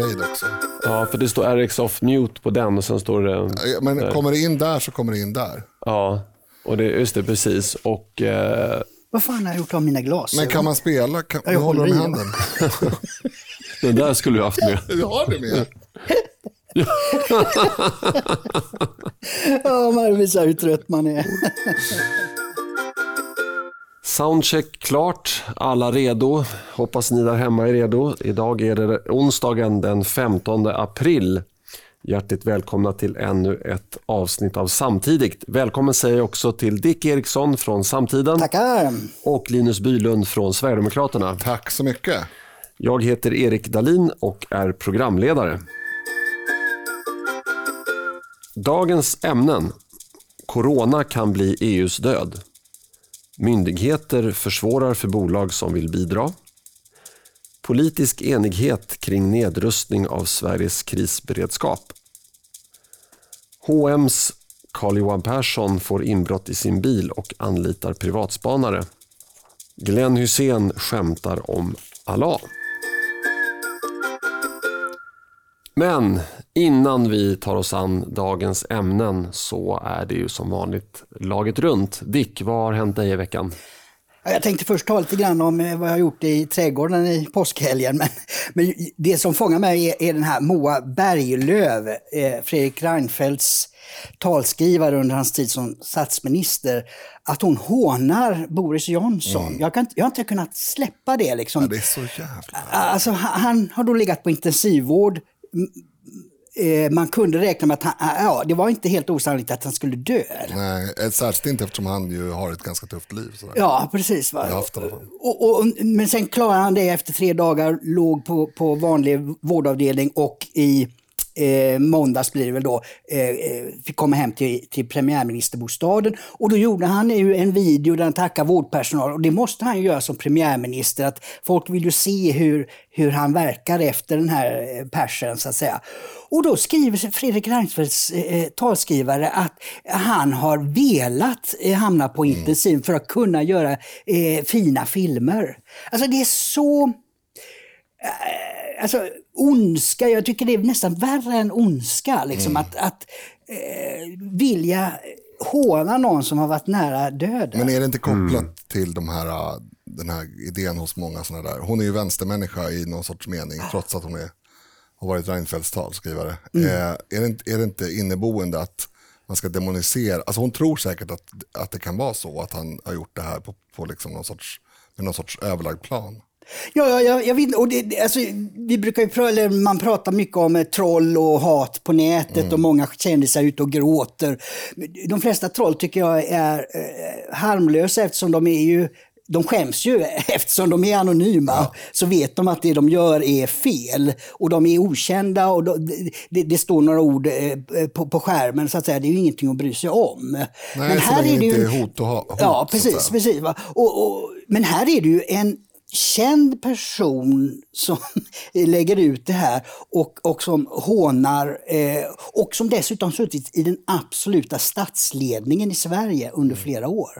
delayed också. Ja, för det står RX off mute på den och sen står det... Ja, Men kommer det in där så kommer det in där. Ja, och det, just det, precis. Och... Eh, Vad fan har jag gjort av mina glas? Men kan man spela? Kan, jag håller håller dem i i handen. den där skulle du haft med. Du har det med? Ja, man visar hur trött man är. Soundcheck klart, alla redo. Hoppas ni där hemma är redo. Idag är det onsdagen den 15 april. Hjärtligt välkomna till ännu ett avsnitt av Samtidigt. Välkommen säger jag också till Dick Eriksson från Samtiden Tackar. och Linus Bylund från Sverigedemokraterna. Tack så mycket. Jag heter Erik Dalin och är programledare. Dagens ämnen. Corona kan bli EUs död. Myndigheter försvårar för bolag som vill bidra. Politisk enighet kring nedrustning av Sveriges krisberedskap. H&M's Carl-Johan Persson får inbrott i sin bil och anlitar privatspanare. Glenn Hussein skämtar om Allah. Men innan vi tar oss an dagens ämnen så är det ju som vanligt laget runt. Dick, vad har hänt dig i veckan? Ja, Jag tänkte först ta lite grann om eh, vad jag har gjort i trädgården i påskhelgen. Men, men det som fångar mig är, är den här Moa Berglöf, eh, Fredrik Reinfeldts talskrivare under hans tid som statsminister. Att hon hånar Boris Johnson. Jag, kan, jag har inte kunnat släppa det. Liksom. Ja, det är så jävla... Alltså, han han har då legat på intensivvård. Eh, Man kunde räkna med att han, ja, det var inte helt osannolikt att han skulle dö. Nej, ett särskilt inte eftersom han ju har ett ganska tufft liv. Sådär. Ja, precis. Va? Haft fall. Och, och, men sen klarade han det efter tre dagar, låg på, på vanlig vårdavdelning och i eh, måndags blir det väl då, eh, eh, fick komma hem till, till premiärministerbostaden. Och då gjorde han ju en video där han tackar vårdpersonal och det måste han ju göra som premiärminister. att Folk vill ju se hur, hur han verkar efter den här eh, persen så att säga. Och då skriver Fredrik Reinfeldts eh, talskrivare att han har velat eh, hamna på intensiv för att kunna göra eh, fina filmer. Alltså det är så eh, alltså, ondska, jag tycker det är nästan värre än ondska. Liksom, Att, att eh, vilja håna någon som har varit nära döden. Men är det inte kopplat till de här, äh, den här idén hos många sådana där? Hon är ju vänstermänniska i någon sorts mening, trots att hon är, har varit Reinfeldts talskrivare. Mm. Eh, är, det inte, är det inte inneboende att man ska demonisera? Alltså hon tror säkert att, att det kan vara så, att han har gjort det här på, på liksom någon sorts, med någon sorts överlagd plan. Ja, ja, ja jag vet och det, alltså, vi brukar ju man pratar mycket om eh, troll och hat på nätet och många kändisar ute och gråter. De flesta troll tycker jag är eh, harmlösa eftersom de är ju de skäms ju eftersom de är anonyma. Så vet de att det de gör är fel. Och de är okända och de, det, det står några ord eh, på, på skärmen så att säga. Det är ju ingenting att bry sig om. Nej, så länge det inte är hot och ha- hot, Ja, precis. precis? Och, och, men här är det ju en känd person som lägger ut det här och, och som hånar eh, och som dessutom suttit i den absoluta statsledningen i Sverige under Mm. flera år.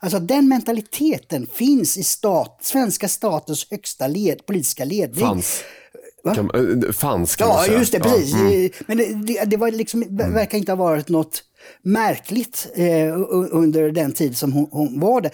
Alltså den mentaliteten finns i stat, svenska statens högsta led, politiska ledning. Fanns. Kan, äh, fanns kan man Ja, säga. just det, Ja, precis. mm. Eh, Men det, det, var liksom, verkar inte ha varit något märkligt eh, under den tid som hon, hon var där.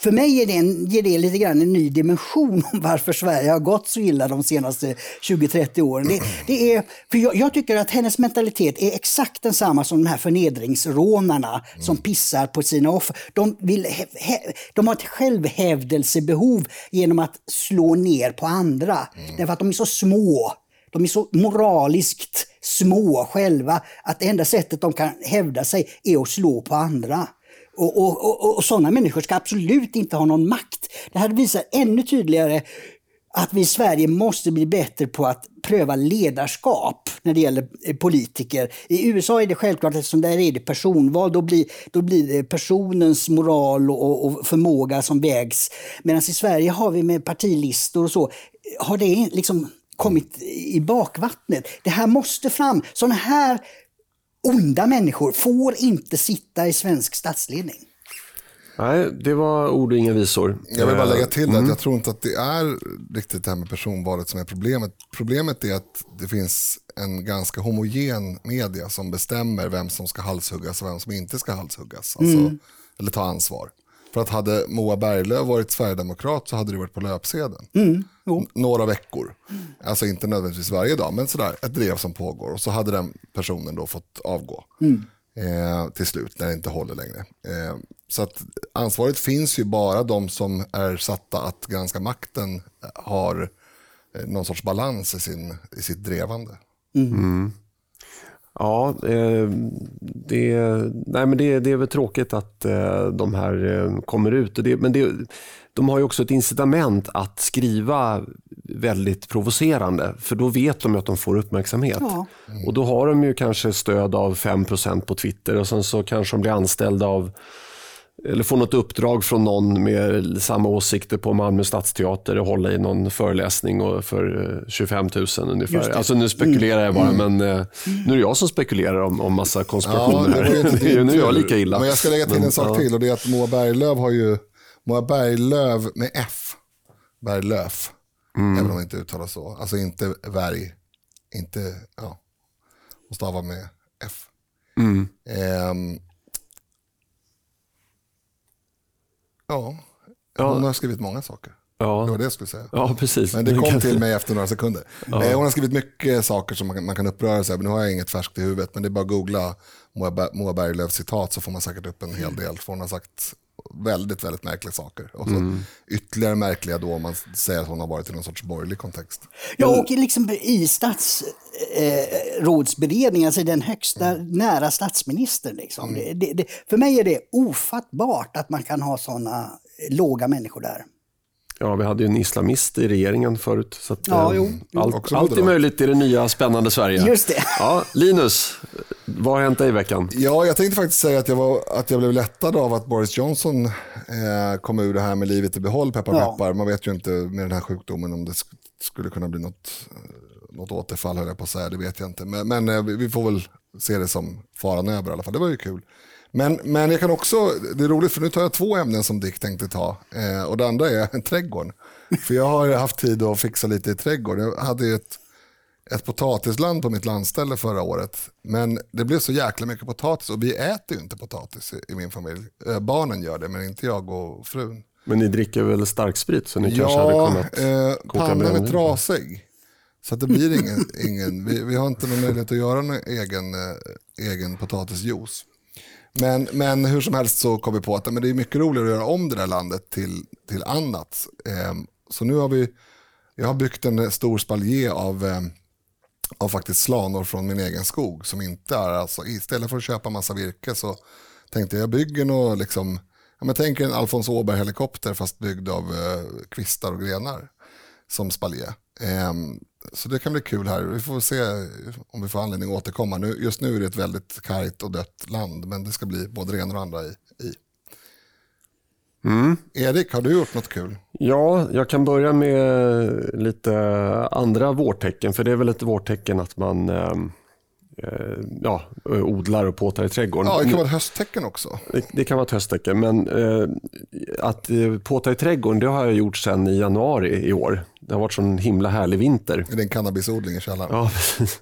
För mig ger det, en, ger det lite grann en ny dimension om varför Sverige har gått så illa de senaste 20-30 åren. Det, det är, för jag, jag tycker att hennes mentalitet är exakt densamma som de här förnedringsrånarna som pissar på sina offer. De, vill, he, he, de har ett självhävdelsebehov genom att slå ner på andra. Därför att de är så små. De är så moraliskt små själva att det enda sättet de kan hävda sig är att slå på andra. Och, och, och, och sådana människor ska absolut inte ha någon makt. Det här visar ännu tydligare att vi i Sverige måste bli bättre på att pröva ledarskap när det gäller eh, politiker. I USA är det självklart, eftersom där är det personval, då blir, då blir det personens moral och, och förmåga som vägs. Medan i Sverige har vi med partilistor och så, har det liksom kommit i bakvattnet. Det här måste fram. Sådana här onda människor får inte sitta i svensk statsledning. Nej, det var ord och inga visor. Jag vill bara lägga Eh, till att jag tror inte att det är riktigt det här med personvalet som är problemet. Problemet är att det finns en ganska homogen media som bestämmer vem som ska halshuggas och vem som inte ska halshuggas. Alltså, Eller ta ansvar. För att hade Moa Berglöf varit sverigedemokrat så hade det varit på löpsedeln. N- Några veckor. Alltså inte nödvändigtvis varje dag, men sådär ett drev som pågår. Och så hade den personen då fått avgå eh, till slut när det inte håller längre. Eh, så att ansvaret finns ju bara de som är satta att granska makten eh, har eh, någon sorts balans i, sin, i sitt drevande. Ja, eh, det, nej, men det, det är väl tråkigt att eh, de här eh, kommer ut. Och det, men det, de har ju också ett incitament att skriva väldigt provocerande, för då vet de att de får uppmärksamhet. Ja. Och då har de ju kanske stöd av 5% på Twitter och sen så kanske de blir anställda av eller får något uppdrag från någon med samma åsikter på Malmö stadsteater och hålla i någon föreläsning för eh, 25 000 ungefär. Alltså nu spekulerar jag bara, men eh, nu är det jag som spekulerar om, om massa konspirationer det inte Det din nu är jag lika illa. Men jag ska lägga till Men, en sak ja. till och det är att Moa Berglöf har ju, Moa Berglöf med F, Berglöf, Mm. även om det inte uttalas så. Alltså inte Berg, inte, ja, och stava med F. Mm. Ehm, ja, Ja. hon har skrivit många saker. Det Ja, var det jag skulle säga. ja, precis. Men det kom kan- till mig efter några sekunder. Eh, Hon har skrivit mycket saker som man kan, man kan uppröra sig över. Nu har jag inget färskt i huvudet, men det är bara att googla Moa, Moa Berglöfs citat så får man säkert upp en hel del. För hon har sagt väldigt, väldigt märkliga saker. Och så ytterligare märkliga då om man säger att hon har varit i någon sorts borgerlig kontext. Ja, och liksom i statsrådsberedningen, alltså den högsta nära statsministern. Liksom. Det, det, det, för mig är det ofattbart att man kan ha sådana låga människor där. Ja, vi hade ju en islamist i regeringen förut. Så att, Ja, eh. Allt, allt är möjligt i det nya spännande Sverige. Just det. Ja, Linus, vad har hänt dig i veckan? Ja, jag tänkte faktiskt säga att jag, var, att jag blev lättad av att Boris Johnson eh, kom ur det här med livet i behåll, peppar Ja. peppar. Man vet ju inte med den här sjukdomen om det sk- skulle kunna bli något, eh, något återfall, höll jag på att säga, det vet jag inte. Men, men eh, vi, vi får väl se det som faran över i alla fall, det var ju kul. Men, men jag kan också, det är roligt för nu tar jag två ämnen som Dick tänkte ta. Eh, och det andra är trädgården. För jag har haft tid att fixa lite i trädgården. Jag hade ju ett, ett potatisland på mitt landställe förra året. Men det blev så jäkla mycket potatis och vi äter ju inte potatis i, i min familj. Eh, barnen gör det men inte jag och frun. Men ni dricker väl starksprit så ni kanske hade Ja, kunnat eh, koka pannan är trasig. Så det blir ingen, ingen vi, vi har inte någon möjlighet att göra någon egen, eh, egen potatisjuice. Men, men hur som helst så kom vi på att men det är mycket roligare att göra om det där landet till, till annat. Eh, så nu har vi, jag har byggt en stor spaljé av, eh, av faktiskt slanor från min egen skog. Som inte är, alltså, istället för att köpa massa virke så tänkte jag jag bygger nog liksom, ja, men tänk en Alfons Åberg-helikopter fast byggd av eh, kvistar och grenar som spaljé. Ehm, Ehm, så det kan bli kul här. Vi får se om vi får anledning att återkomma. Nu, just nu är det ett väldigt kargt och dött land, men det ska bli både det ena och det andra i. i. Erik, har du gjort något kul? Ja, jag kan börja med lite andra vårtecken. För det är väl ett vårtecken att man eh, eh, ja, odlar och påtar i trädgården. Ja, det kan vara ett hösttecken också. Det, det kan vara ett hösttecken, men eh, att eh, påta i trädgården det har jag gjort sedan i januari i år. Det har varit sån himla härlig vinter. Är det en cannabisodling i källaren? Ja, precis.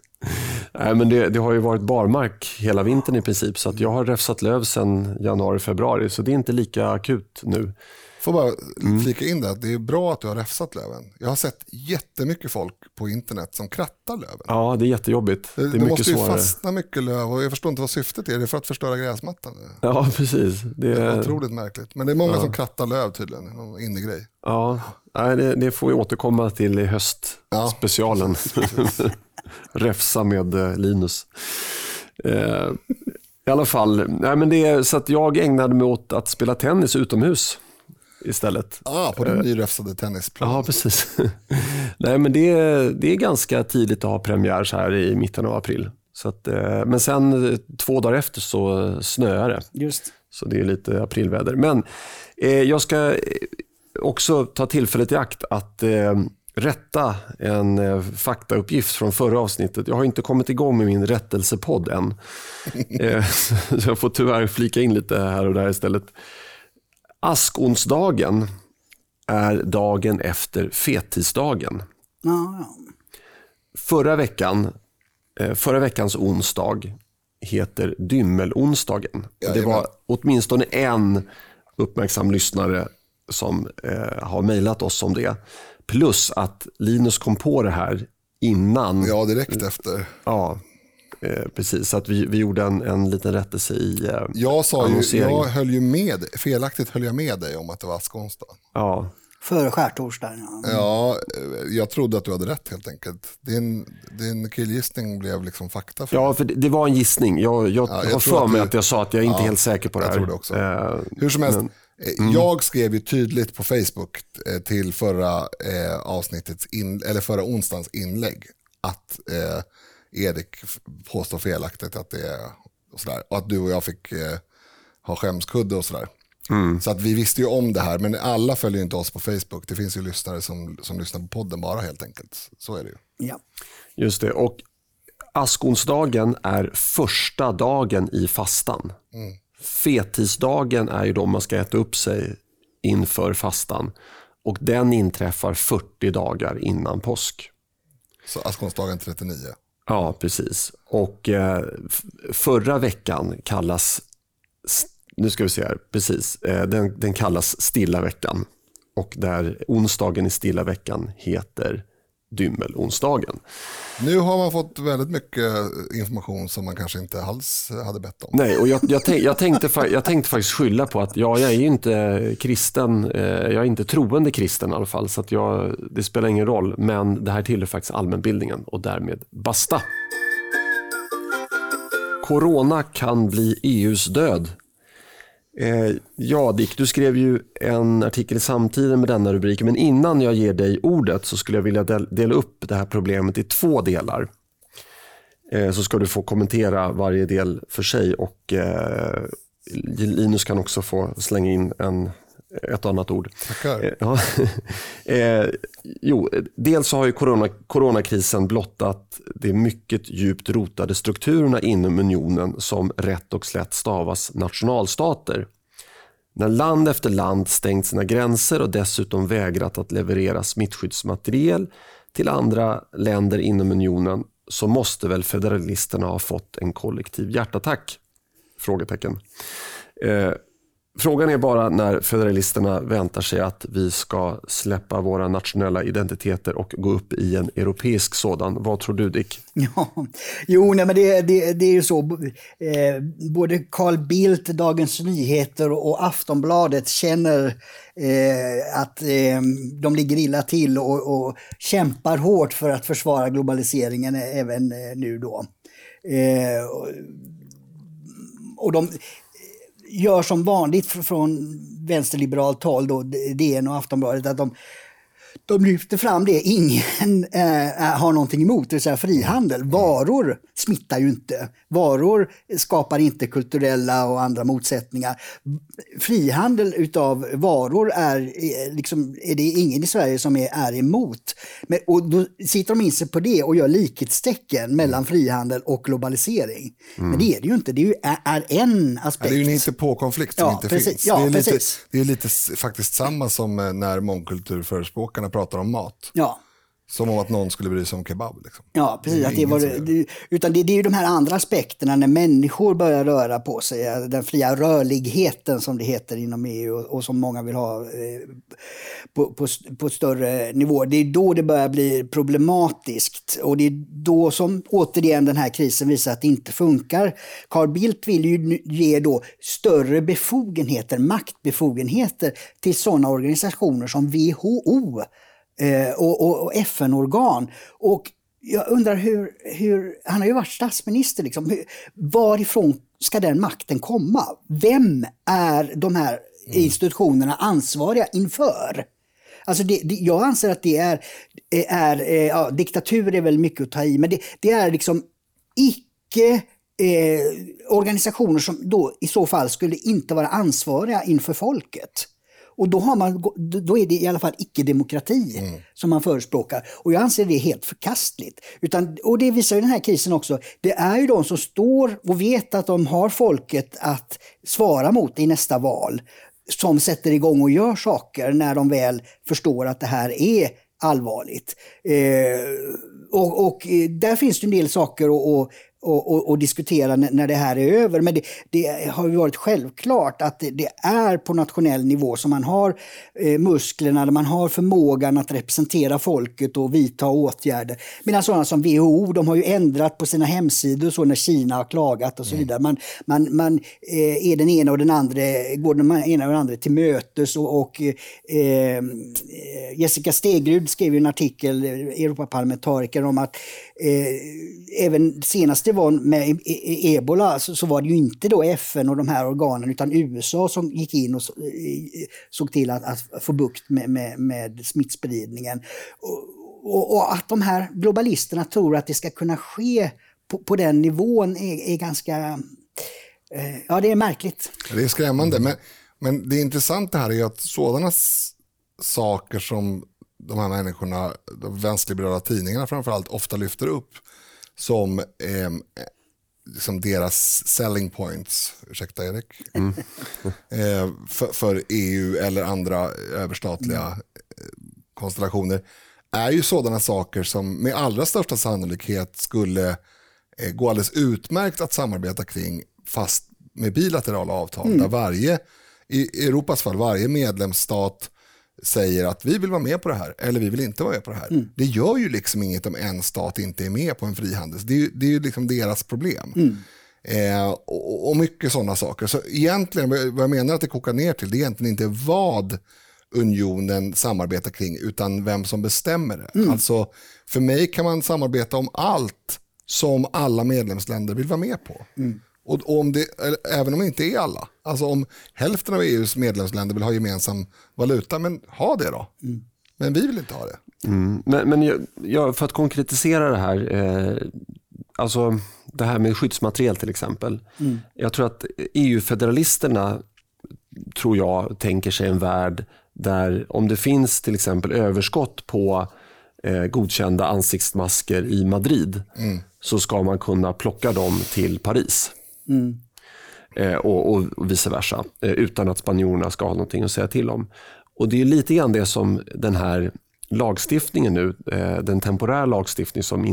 Nej, men det, det har ju varit barmark hela vintern i princip, så att jag har räfsat löv sedan januari, februari, så det är inte lika akut nu. Får bara Mm. flika in det att det är bra att du har räfsat löven. Jag har sett jättemycket folk på internet som krattar löven. Ja, det är jättejobbigt. Det är det måste ju svårare. fastna mycket löv och jag förstår inte vad syftet är. Det är för att förstöra gräsmattan. Ja, precis. Det, Det är otroligt märkligt. Men det är många som krattar löv tydligen. Någon innegrej. ja, nej, det, det får vi återkomma till i Ja. höstspecialen. Räfsa med eh, Linus. Eh, I alla fall, nej, men det är, så att jag ägnade mig åt att spela tennis utomhus istället. Ah, på den nyräfsade tennisplan. Ja, precis. Nej, men det, är- det är ganska tidigt att ha premiär så här i mitten av april. Så att, eh, men sen eh, två dagar efter så snöar det. Just. Så det är lite aprilväder. Men eh, jag ska eh, också ta tillfället i akt att eh, rätta en eh, faktauppgift från förra avsnittet. Jag har inte kommit igång med min rättelsepodd än. eh, så jag får tyvärr flika in lite här och där istället. Askonsdagen är dagen efter fettisdagen. Ja, ja. Förra, veckan, eh, förra veckans onsdag heter dymmelonsdagen. Det Jajamän. var åtminstone en uppmärksam lyssnare som eh, har mejlat oss om det. Plus att Linus kom på det här innan. Ja, direkt efter. Ja, eh, precis. Så att vi, vi gjorde en, en liten rättelse i eh, Jag, sa ju, jag höll ju med, felaktigt höll jag med dig om att det var askonsdag. Ja, Före skärtorsdagen. Ja. Ja, eh, jag trodde att du hade rätt helt enkelt. Din, din killgissning blev liksom fakta för ja, för det, det var en gissning. Jag, jag, Ja, jag har tror för att mig du- att jag sa att jag inte är Ja, helt säker på det jag här. tror det också. Eh, Hur som helst, men- eh, jag skrev ju tydligt på Facebook till förra eh, avsnittets, in, eller förra onsdagens inlägg att eh, Erik påstår felaktigt att det är och sådär. Och att du och jag fick eh, ha skämskudde och sådär. Så att vi visste ju om det här, men alla följer inte oss på Facebook. Det finns ju lyssnare som, som lyssnar på podden bara helt enkelt. Så är det ju. Ja. Just det. Och askonsdagen är första dagen i fastan. Fetisdagen är ju då man ska äta upp sig inför fastan. Och den inträffar 40 dagar innan påsk. Så askonsdagen 39. Ja, precis. Och eh, förra veckan kallas, nu ska vi se här, precis, eh, den, den kallas stilla veckan. Och där onsdagen i stilla veckan heter dymmelonsdagen. Nu har man fått väldigt mycket information som man kanske inte alls hade bett om. Nej, och jag, jag, tänk, jag, tänkte, jag tänkte faktiskt skylla på att ja, jag är ju inte kristen, eh, jag är inte troende kristen i alla fall, så att jag, det spelar ingen roll. Men det här tillhör faktiskt allmänbildningen och därmed basta. Corona kan bli EUs död. Eh, ja, Dick, du skrev ju en artikel i Samtiden med denna rubrik, men innan jag ger dig ordet så skulle jag vilja dela upp det här problemet i två delar. Eh, så ska du få kommentera varje del för sig och eh, Linus kan också få slänga in en, ett annat ord. Tackar. Eh, Ja. eh, jo, dels har ju corona, coronakrisen blottat de mycket djupt rotade strukturerna inom unionen som rätt och slätt stavas nationalstater. När land efter land stängt sina gränser och dessutom vägrat att leverera smittskyddsmateriel till andra länder inom unionen så måste väl federalisterna ha fått en kollektiv hjärtattack? Frågetecken. Eh, Frågan är bara när federalisterna väntar sig att vi ska släppa våra nationella identiteter och gå upp i en europeisk sådan. Vad tror du Dick? Ja, jo, nej, men det, det, det är ju så. Eh, både Carl Bildt, Dagens Nyheter och Aftonbladet känner eh, att eh, de ligger illa till och, och kämpar hårt för att försvara globaliseringen även eh, nu då. Eh, och de gör som vanligt från vänsterliberalt håll, då, DN och Aftonbladet, att de de lyfter fram det ingen eh, har någonting emot, det vill säga frihandel. Varor smittar ju inte. Varor skapar inte kulturella och andra motsättningar. Frihandel utav varor är, eh, liksom, är det ingen i Sverige som är, är emot. Men, och då sitter de in sig på det och gör likhetstecken mellan frihandel och globalisering. Men det är det ju inte, det är, ju, är, en Ja, aspekt. det är ju en hittepåkonflikt som Ja, inte precis. finns. Ja, det, är lite, det är lite faktiskt samma som när mångkulturförespråkarna pratar om mat. Ja. Som om att någon skulle bry sig om kebab. Liksom. Ja, precis. Det att det var, det. utan det, det är ju de här andra aspekterna när människor börjar röra på sig. Den fria rörligheten som det heter inom EU och, och som många vill ha eh, på, på, på större nivå. Det är då det börjar bli problematiskt. Och det är då som återigen den här krisen visar att det inte funkar. Carl Bildt vill ju ge då större befogenheter, maktbefogenheter till sådana organisationer som WHO eh, och, och, och FN-organ. Och jag undrar hur, hur, han har ju varit statsminister, liksom, hur, varifrån ska den makten komma? Vem är de här institutionerna ansvariga inför? Alltså det, det, jag anser att det är, är eh, ja, diktatur är väl mycket att ta i, men det, det är liksom icke eh, organisationer som då i så fall skulle inte vara ansvariga inför folket. Och då, har man, då är det i alla fall icke-demokrati som man förespråkar. Och jag anser det helt förkastligt. Utan, och det visar ju den här krisen också. Det är ju de som står och vet att de har folket att svara mot i nästa val. som sätter igång och gör saker när de väl förstår att det här är allvarligt. Eh, och, och, där finns det en del saker att och, och, och, diskutera när det här är över. Men det, det har ju varit självklart att det, det, är på nationell nivå som man har eh, musklerna, man har förmågan att representera folket och vidta åtgärder. Medan sådana som WHO, de har ju ändrat på sina hemsidor så när Kina har klagat och så mm. vidare. Man, man, man eh, är den ena och den andra, går den ena och den andra till mötes och, och eh, Jessica Stegrud skrev en artikel, Europaparlamentariker, om att eh, även senaste var med ebola så, så, var det ju inte då FN och de här organen utan USA som gick in och såg till att, att få bukt med, med, med smittspridningen. Och, och, och, att de här globalisterna tror att det ska kunna ske på, på den nivån är, är ganska... Eh, ja, det är märkligt. Det är skrämmande. Men, men det intressanta här är att sådana saker som de här människorna, de vänsterliberala tidningarna framförallt, ofta lyfter upp som liksom deras selling points, ursäkta Erik, mm. eh, för, för, EU eller andra överstatliga mm. konstellationer är ju sådana saker som med allra största sannolikhet skulle eh, gå alldeles utmärkt att samarbeta kring fast med bilaterala avtal mm. där varje, i Europas fall, varje medlemsstat säger att vi vill vara med på det här eller vi vill inte vara med på det här. Mm. Det gör ju liksom inget om en stat inte är med på en frihandel. Det är ju, det är ju liksom deras problem. Mm. Eh, och, och, mycket sådana saker. Så egentligen, vad jag menar att det kokar ner till, det är egentligen inte vad unionen samarbetar kring, utan vem som bestämmer det. Mm. Alltså, för mig kan man samarbeta om allt som alla medlemsländer vill vara med på. Mm. Och om det, även om det inte är alla, alltså om hälften av EUs medlemsländer vill ha gemensam valuta, men ha det då. Mm. Men vi vill inte ha det. Mm. Men, men jag, för att konkretisera det här, eh, alltså det här med skyddsmateriel till exempel. Mm. Jag tror att EU-federalisterna, tror jag, tänker sig en värld där om det finns till exempel överskott på eh, godkända ansiktsmasker i Madrid mm. så ska man kunna plocka dem till Paris. Mm. Eh, och, och, vice versa, eh, utan att spanjorerna ska ha någonting att säga till om. Och Det är lite grann det som den här lagstiftningen nu, eh, den temporära lagstiftning som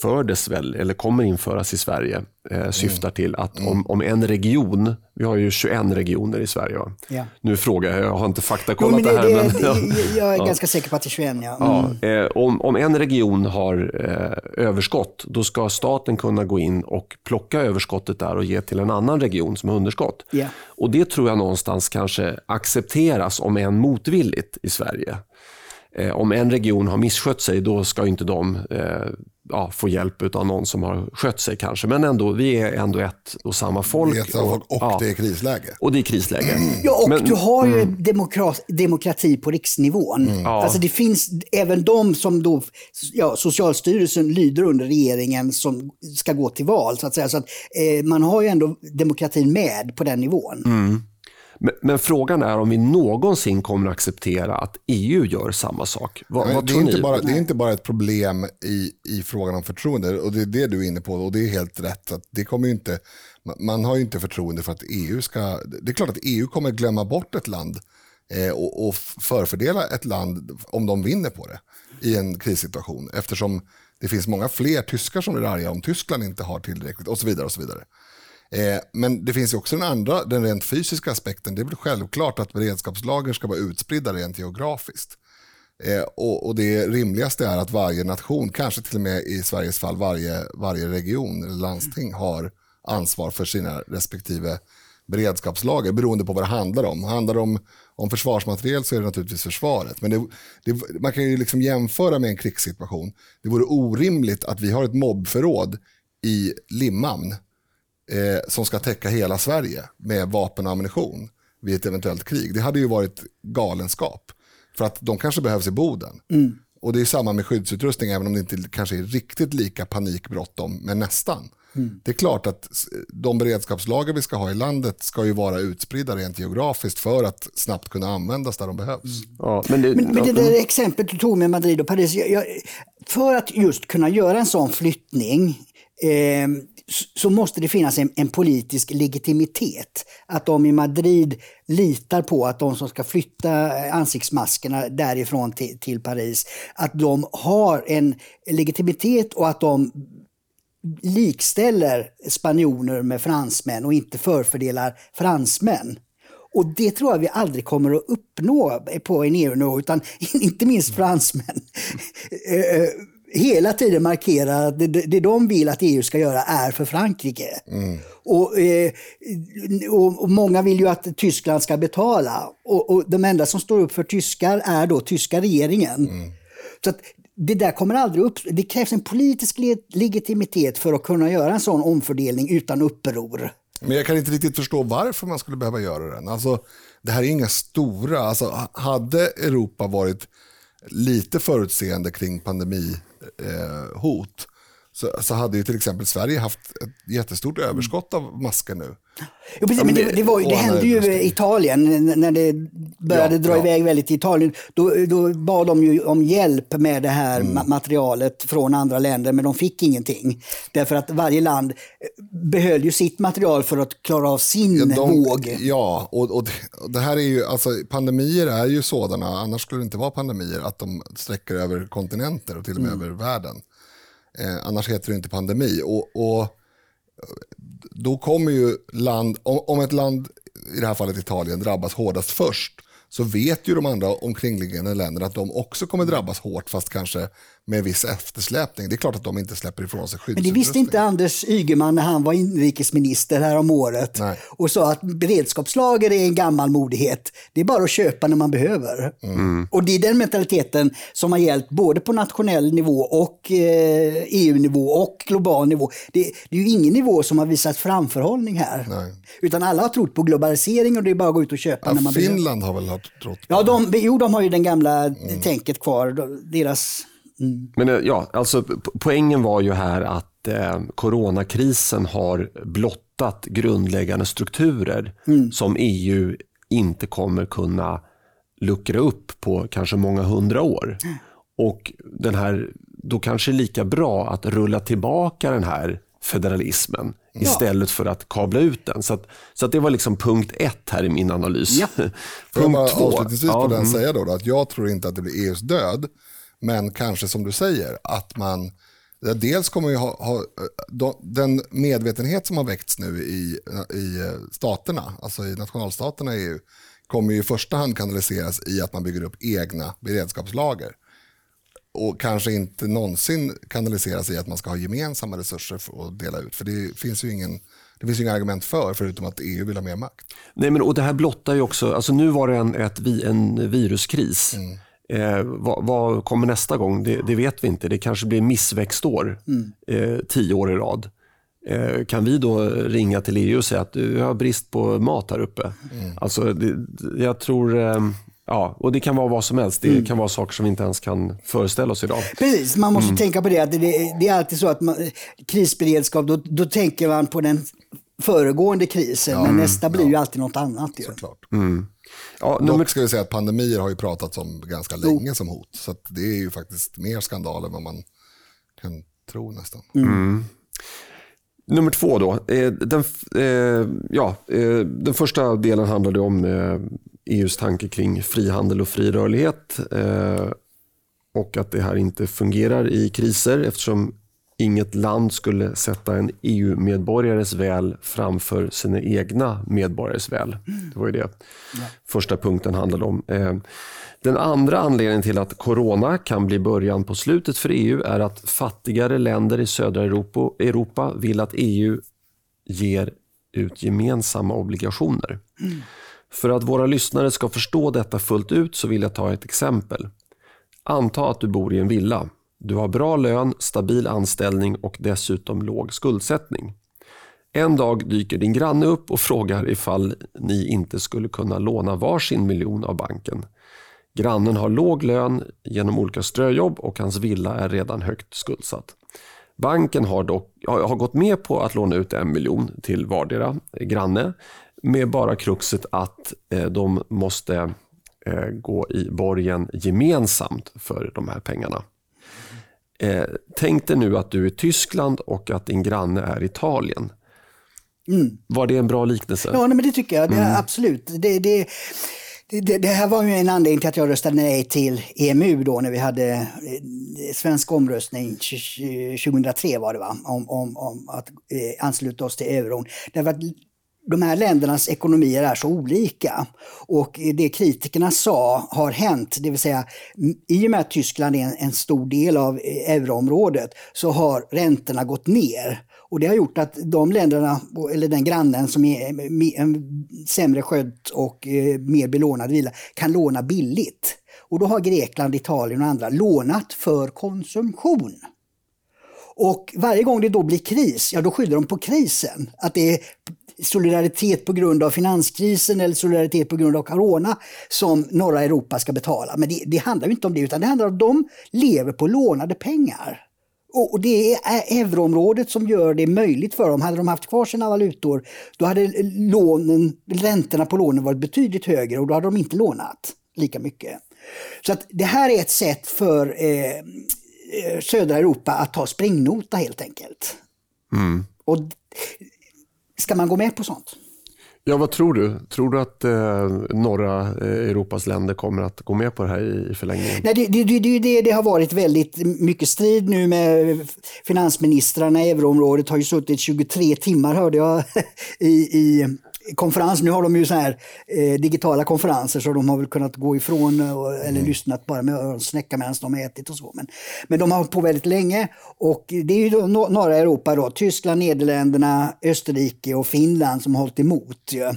infördes väl, eller kommer införas i Sverige, eh, syftar till att mm. om, om en region, vi har ju 21 regioner i Sverige. Ja. Nu frågar jag, jag har inte faktakollat det, det, här. Det, men, jag är ja. ganska säker på att det är 21. Ja. Mm. ja eh, om, om en region har eh, överskott, då ska staten kunna gå in och plocka överskottet där och ge till en annan region som har underskott. Yeah. Och Det tror jag någonstans kanske accepteras, om än motvilligt, i Sverige. Eh, om en region har misskött sig, då ska inte de eh, ja, få hjälp av någon som har skött sig kanske. Men ändå, vi är ändå ett och samma folk. Det och, och ja, det är krisläge. Och det är krisläge. Mm. Ja, och Men, du har ju mm. demokrat, demokrati på riksnivån. Mm. Alltså det finns även de som då, ja, Socialstyrelsen lyder under regeringen som ska gå till val. Så att säga. Så att, eh, man har ju ändå demokratin med på den nivån. Men, men, frågan är om vi någonsin kommer att acceptera att EU gör samma sak. Vad, vad det, är inte bara, det är inte bara ett problem i, i frågan om förtroende och det är det du är inne på och det är helt rätt. Att det kommer inte, man har ju inte förtroende för att EU ska... Det är klart att EU kommer glömma bort ett land eh, och, och förfördela ett land om de vinner på det i en krissituation eftersom det finns många fler tyskar som blir arga om Tyskland inte har tillräckligt och så vidare. och så vidare. Eh, men det finns ju också den andra, den rent fysiska aspekten. Det är väl självklart att beredskapslager ska vara utspridda rent geografiskt. Eh, och, och, det rimligaste är att varje nation, kanske till och med i Sveriges fall varje, varje region eller landsting har ansvar för sina respektive beredskapslager beroende på vad det handlar om. Handlar det om, om försvarsmateriel så är det naturligtvis försvaret. Men det, det, man kan ju liksom jämföra med en krigssituation. Det vore orimligt att vi har ett mobbförråd i Limhamn eh, som ska täcka hela Sverige med vapen och ammunition vid ett eventuellt krig. Det hade ju varit galenskap. För att de kanske behövs i Boden. Mm. Och det är samma med skyddsutrustning, även om det inte kanske är riktigt lika panikbråttom, men nästan. Mm. Det är klart att de beredskapslager vi ska ha i landet ska ju vara utspridda rent geografiskt för att snabbt kunna användas där de behövs. Mm. Ja, men, det, men, men det där exemplet du tog med Madrid och Paris, jag, jag, för att just kunna göra en sån flyttning eh, så måste det finnas en, en, politisk legitimitet. Att de i Madrid litar på att de som ska flytta eh, ansiktsmaskerna därifrån till, till Paris, att de har en legitimitet och att de likställer spanjorer med fransmän och inte förfördelar fransmän. Och det tror jag vi aldrig kommer att uppnå på en EU-nivå, utan inte minst fransmän. Eh, eh, Hela tiden markerar att det, det de vill att EU ska göra är för Frankrike. Mm. Och, eh, och, många vill ju att Tyskland ska betala. Och, och de enda som står upp för tyskar är då tyska regeringen. Mm. Så det där kommer aldrig upp. Det krävs en politisk legitimitet för att kunna göra en sån omfördelning utan uppror. Men jag kan inte riktigt förstå varför man skulle behöva göra den. Alltså, det här är inga stora, alltså, hade Europa varit lite förutseende kring pandemihot eh, så, så hade ju till exempel Sverige haft ett jättestort överskott av masker nu. Jo, precis, men det, det, var, det hände ju i Italien när det började ja, dra ja. iväg väldigt i Italien. Då, då bad de ju om hjälp med det här mm. materialet från andra länder, men de fick ingenting. Därför att varje land behöll ju sitt material för att klara av sin ja, de, våg. Ja, och, och, det, och, det, här är ju, alltså pandemier är ju sådana, annars skulle det inte vara pandemier, att de sträcker över kontinenter och till och med mm. över världen. Eh, annars heter det inte pandemi. Och, och då kommer ju land, om, om ett land, i det här fallet Italien, drabbas hårdast först, så vet ju de andra omkringliggande länderna att de också kommer drabbas hårt, fast kanske med viss eftersläpning. Det är klart att de inte släpper ifrån sig Men det visste inte Anders Ygeman när han var inrikesminister här om året Nej. och sa att beredskapslager är en gammal modighet. Det är bara att köpa när man behöver. Mm. Och det är den mentaliteten som har gällt både på nationell nivå och eh, EU-nivå och global nivå. Det, det, är ju ingen nivå som har visat framförhållning här. Nej. Utan alla har trott på globalisering och det är bara att gå ut och köpa ja, när man Finland behöver. har väl trott på Ja, de, jo, de har ju den gamla mm. tänket kvar. Deras Mm. Men eh, ja, alltså poängen var ju här att eh, coronakrisen har blottat grundläggande strukturer mm. som EU inte kommer kunna luckra upp på kanske många hundra år. Mm. Och den här, då kanske det är lika bra att rulla tillbaka den här federalismen ja. istället för att kabla ut den. Så, att, så att det var liksom punkt ett här i min analys. Ja. punkt jag bara två. Avslutningsvis på ja, den mm. säga då, då, att jag tror inte att det blir EUs död. Men kanske som du säger, att man Dels kommer vi ha, ha den medvetenhet som har väckts nu i, i staterna, alltså i nationalstaterna i EU, kommer i första hand kanaliseras i att man bygger upp egna beredskapslager. Och kanske inte någonsin kanaliseras i att man ska ha gemensamma resurser för att dela ut. För det finns ju ingen det finns inga argument för, förutom att EU vill ha mer makt. Nej, men, och Det här blottar ju också, alltså nu var det en, ett, en viruskris. Mm. Eh, vad, vad, kommer nästa gång? Det, det, vet vi inte. Det kanske blir missväxtår mm. eh, tio år i rad. Eh, kan vi då ringa till EU och säga att vi har brist på mat här uppe? Mm. Alltså, det, jag tror... Eh, Ja, och det kan vara vad som helst. Det mm. kan vara saker som vi inte ens kan föreställa oss idag. Precis, man måste mm. tänka på det. Att det, det, är alltid så att man, krisberedskap, då, då tänker man på den föregående krisen, ja, men nästa blir ja. ju alltid något annat. Såklart. Ja, Dock nummer... ska vi säga att pandemier har ju pratats om ganska länge som hot. Så det är ju faktiskt mer skandal än vad man kan tro nästan. Mm. mm. Nummer två då. Eh, den, eh, ja, eh, den första delen handlade om EUs tanke kring frihandel och fri rörlighet. Och att det här inte fungerar i kriser eftersom inget land skulle sätta en EU-medborgares väl framför sina egna medborgares väl. Det var ju det första punkten handlade om. Eh, den andra anledningen till att corona kan bli början på slutet för EU är att fattigare länder i södra Europa, vill att EU ger ut gemensamma obligationer. För att våra lyssnare ska förstå detta fullt ut så vill jag ta ett exempel. Anta att du bor i en villa. Du har bra lön, stabil anställning och dessutom låg skuldsättning. En dag dyker din granne upp och frågar ifall ni inte skulle kunna låna varsin miljon av banken. Grannen har låg lön genom olika ströjobb och hans villa är redan högt skuldsatt. Banken har, dock, har gått med på att låna ut en miljon till vardera granne med bara kruxet att eh, de måste eh, gå i borgen gemensamt för de här pengarna. Eh, tänk dig nu att du är Tyskland och att din granne är Italien. Mm. Var det en bra liknelse? Ja, men det tycker jag. Det, mm. Absolut. Det, det, det, det, här var ju en anledning till att jag röstade nej till EMU då när vi hade eh, svensk omröstning 2003 var det va? Om, om, om att eh, ansluta oss till euron. Därför att de här ländernas ekonomier är så olika. Och det kritikerna sa har hänt, det vill säga i och med att Tyskland är en, stor del av eh, euroområdet så har räntorna gått ner. Och det har gjort att de länderna, eller den grannen som är eh, en eh, sämre skött och mer belånad villa, kan låna billigt. Och då har Grekland, Italien och andra lånat för konsumtion. Och varje gång det då blir kris, ja då skyller de på krisen. Att det är solidaritet på grund av finanskrisen eller solidaritet på grund av corona som norra Europa ska betala. Men det, det handlar inte om det, utan det handlar om att de lever på lånade pengar. Och det är euroområdet som gör det möjligt för dem. Hade de haft kvar sina valutor, då hade lånen, räntorna på lånen varit betydligt högre och då hade de inte lånat lika mycket. Så att det här är ett sätt för eh, eh södra Europa att ta springnota helt enkelt. Mm. Och Ska man gå med på sånt? Ja, vad tror du? Tror du att eh, norra eh, Europas länder kommer att gå med på det här i, i förlängningen? Nej, det, det, det, det, det har varit väldigt mycket strid nu med finansministrarna i euroområdet. har ju suttit 23 timmar hörde jag i, i konferens. Nu har de ju så här eh, digitala konferenser så de har väl kunnat gå ifrån eh, och, eller mm. lyssnat bara med öronsnäcka medan de har ätit och så. Men, men de har hållit på väldigt länge och det är ju då norra Europa då, Tyskland, Nederländerna, Österrike och Finland som har hållit emot. Ja.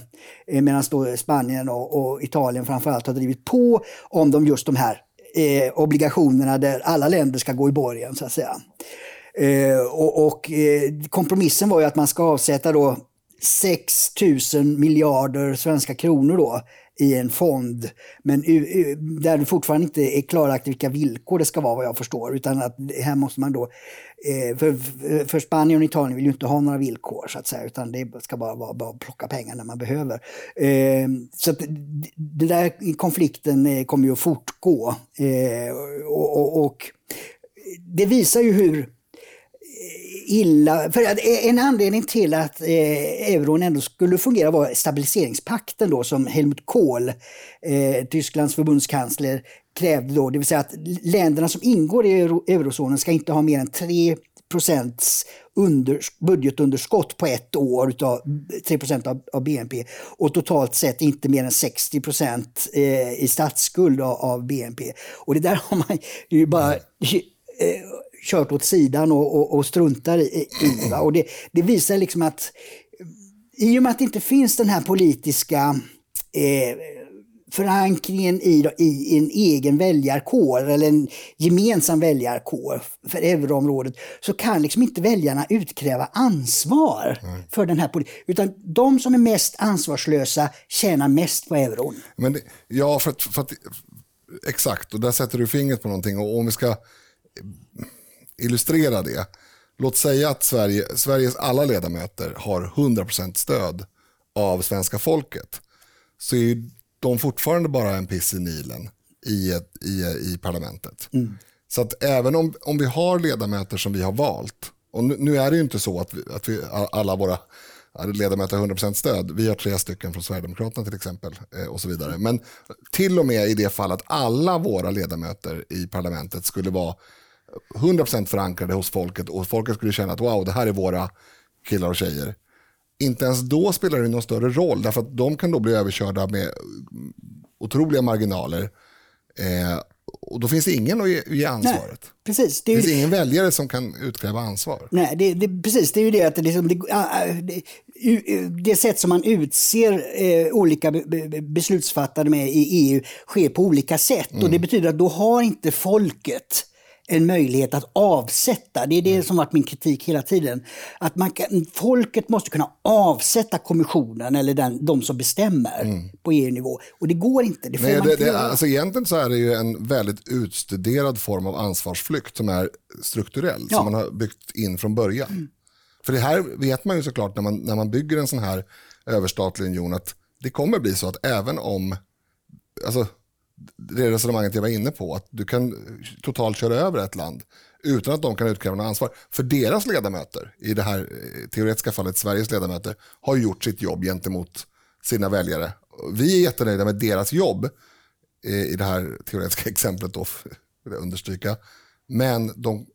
Eh, medan då Spanien och, och Italien framförallt har drivit på om de just de här eh, obligationerna där alla länder ska gå i borgen så att säga. Eh, och, och eh, kompromissen var ju att man ska avsätta då 6 000 miljarder svenska kronor då i en fond. Men där det fortfarande inte är klarlagt vilka villkor det ska vara vad jag förstår. Utan att här måste man då, eh, för, för Spanien och Italien vill ju inte ha några villkor så att säga. Utan det ska bara vara bara plocka pengar när man behöver. Eh, så att den där konflikten eh, kommer ju att fortgå. Och, och det visar ju hur illa. För eh, en anledning till att eh, euron ändå skulle fungera var stabiliseringspakten då som Helmut Kohl, eh, Tysklands förbundskansler, krävde då. Det vill säga att länderna som ingår i euro, eurozonen ska inte ha mer än 3 procents under, budgetunderskott på ett år, utav 3 procent av, av, BNP och totalt sett inte mer än 60 procent eh, i statsskuld av, av, BNP. Och det där har man ju bara eh, kört åt sidan och, och, och struntar i. i och det, det, visar liksom att i och med att det inte finns den här politiska eh, förankringen i, i en egen väljarkår eller en gemensam väljarkår för euroområdet så kan liksom inte väljarna utkräva ansvar Nej. för den här politiken. Utan de som är mest ansvarslösa tjänar mest på euron. Men det, ja, för, för att, exakt, och där sätter du fingret på någonting. Och om vi ska illustrera det. Låt säga att Sverige, Sveriges alla ledamöter har 100% stöd av svenska folket. Så är de fortfarande bara en piss i Nilen i, ett, i, i parlamentet. Mm. Så att även om, om vi har ledamöter som vi har valt, och nu, nu är det ju inte så att, vi, att vi, alla våra ledamöter har 100% stöd. Vi har tre stycken från Sverigedemokraterna till exempel. Eh, och så vidare. Men till och med i det fall att alla våra ledamöter i parlamentet skulle vara 100% förankrade hos folket och folket skulle känna att wow, det här är våra killar och tjejer. Inte ens då spelar det någon större roll, därför att de kan då bli överkörda med otroliga marginaler. Eh, och då finns det ingen att ge, ge ansvaret. Nej, precis. Det, det finns det. ingen väljare som kan utkräva ansvar. Nej, det, det, precis. Det är ju det att det, liksom, det, det sätt som man utser eh, olika beslutsfattare med i EU sker på olika sätt. Mm. Och det betyder att då har inte folket en möjlighet att avsätta. Det är det mm. som varit min kritik hela tiden. Att man kan, folket måste kunna avsätta kommissionen eller den, de som bestämmer mm. på EU-nivå. Och det går inte. Det får Nej, man det, inte det, alltså egentligen så är det ju en väldigt utstuderad form av ansvarsflykt som är strukturell, ja. som man har byggt in från början. Mm. För det här vet man ju såklart när man, när man bygger en sån här överstatlig union att det kommer bli så att även om alltså, det resonemanget jag var inne på, att du kan totalt köra över ett land utan att de kan utkräva något ansvar. För deras ledamöter, i det här eh, teoretiska fallet Sveriges ledamöter, har gjort sitt jobb gentemot sina väljare. Vi är jättenöjda med deras jobb eh, i det här teoretiska exemplet då, vill jag understryka. Men de,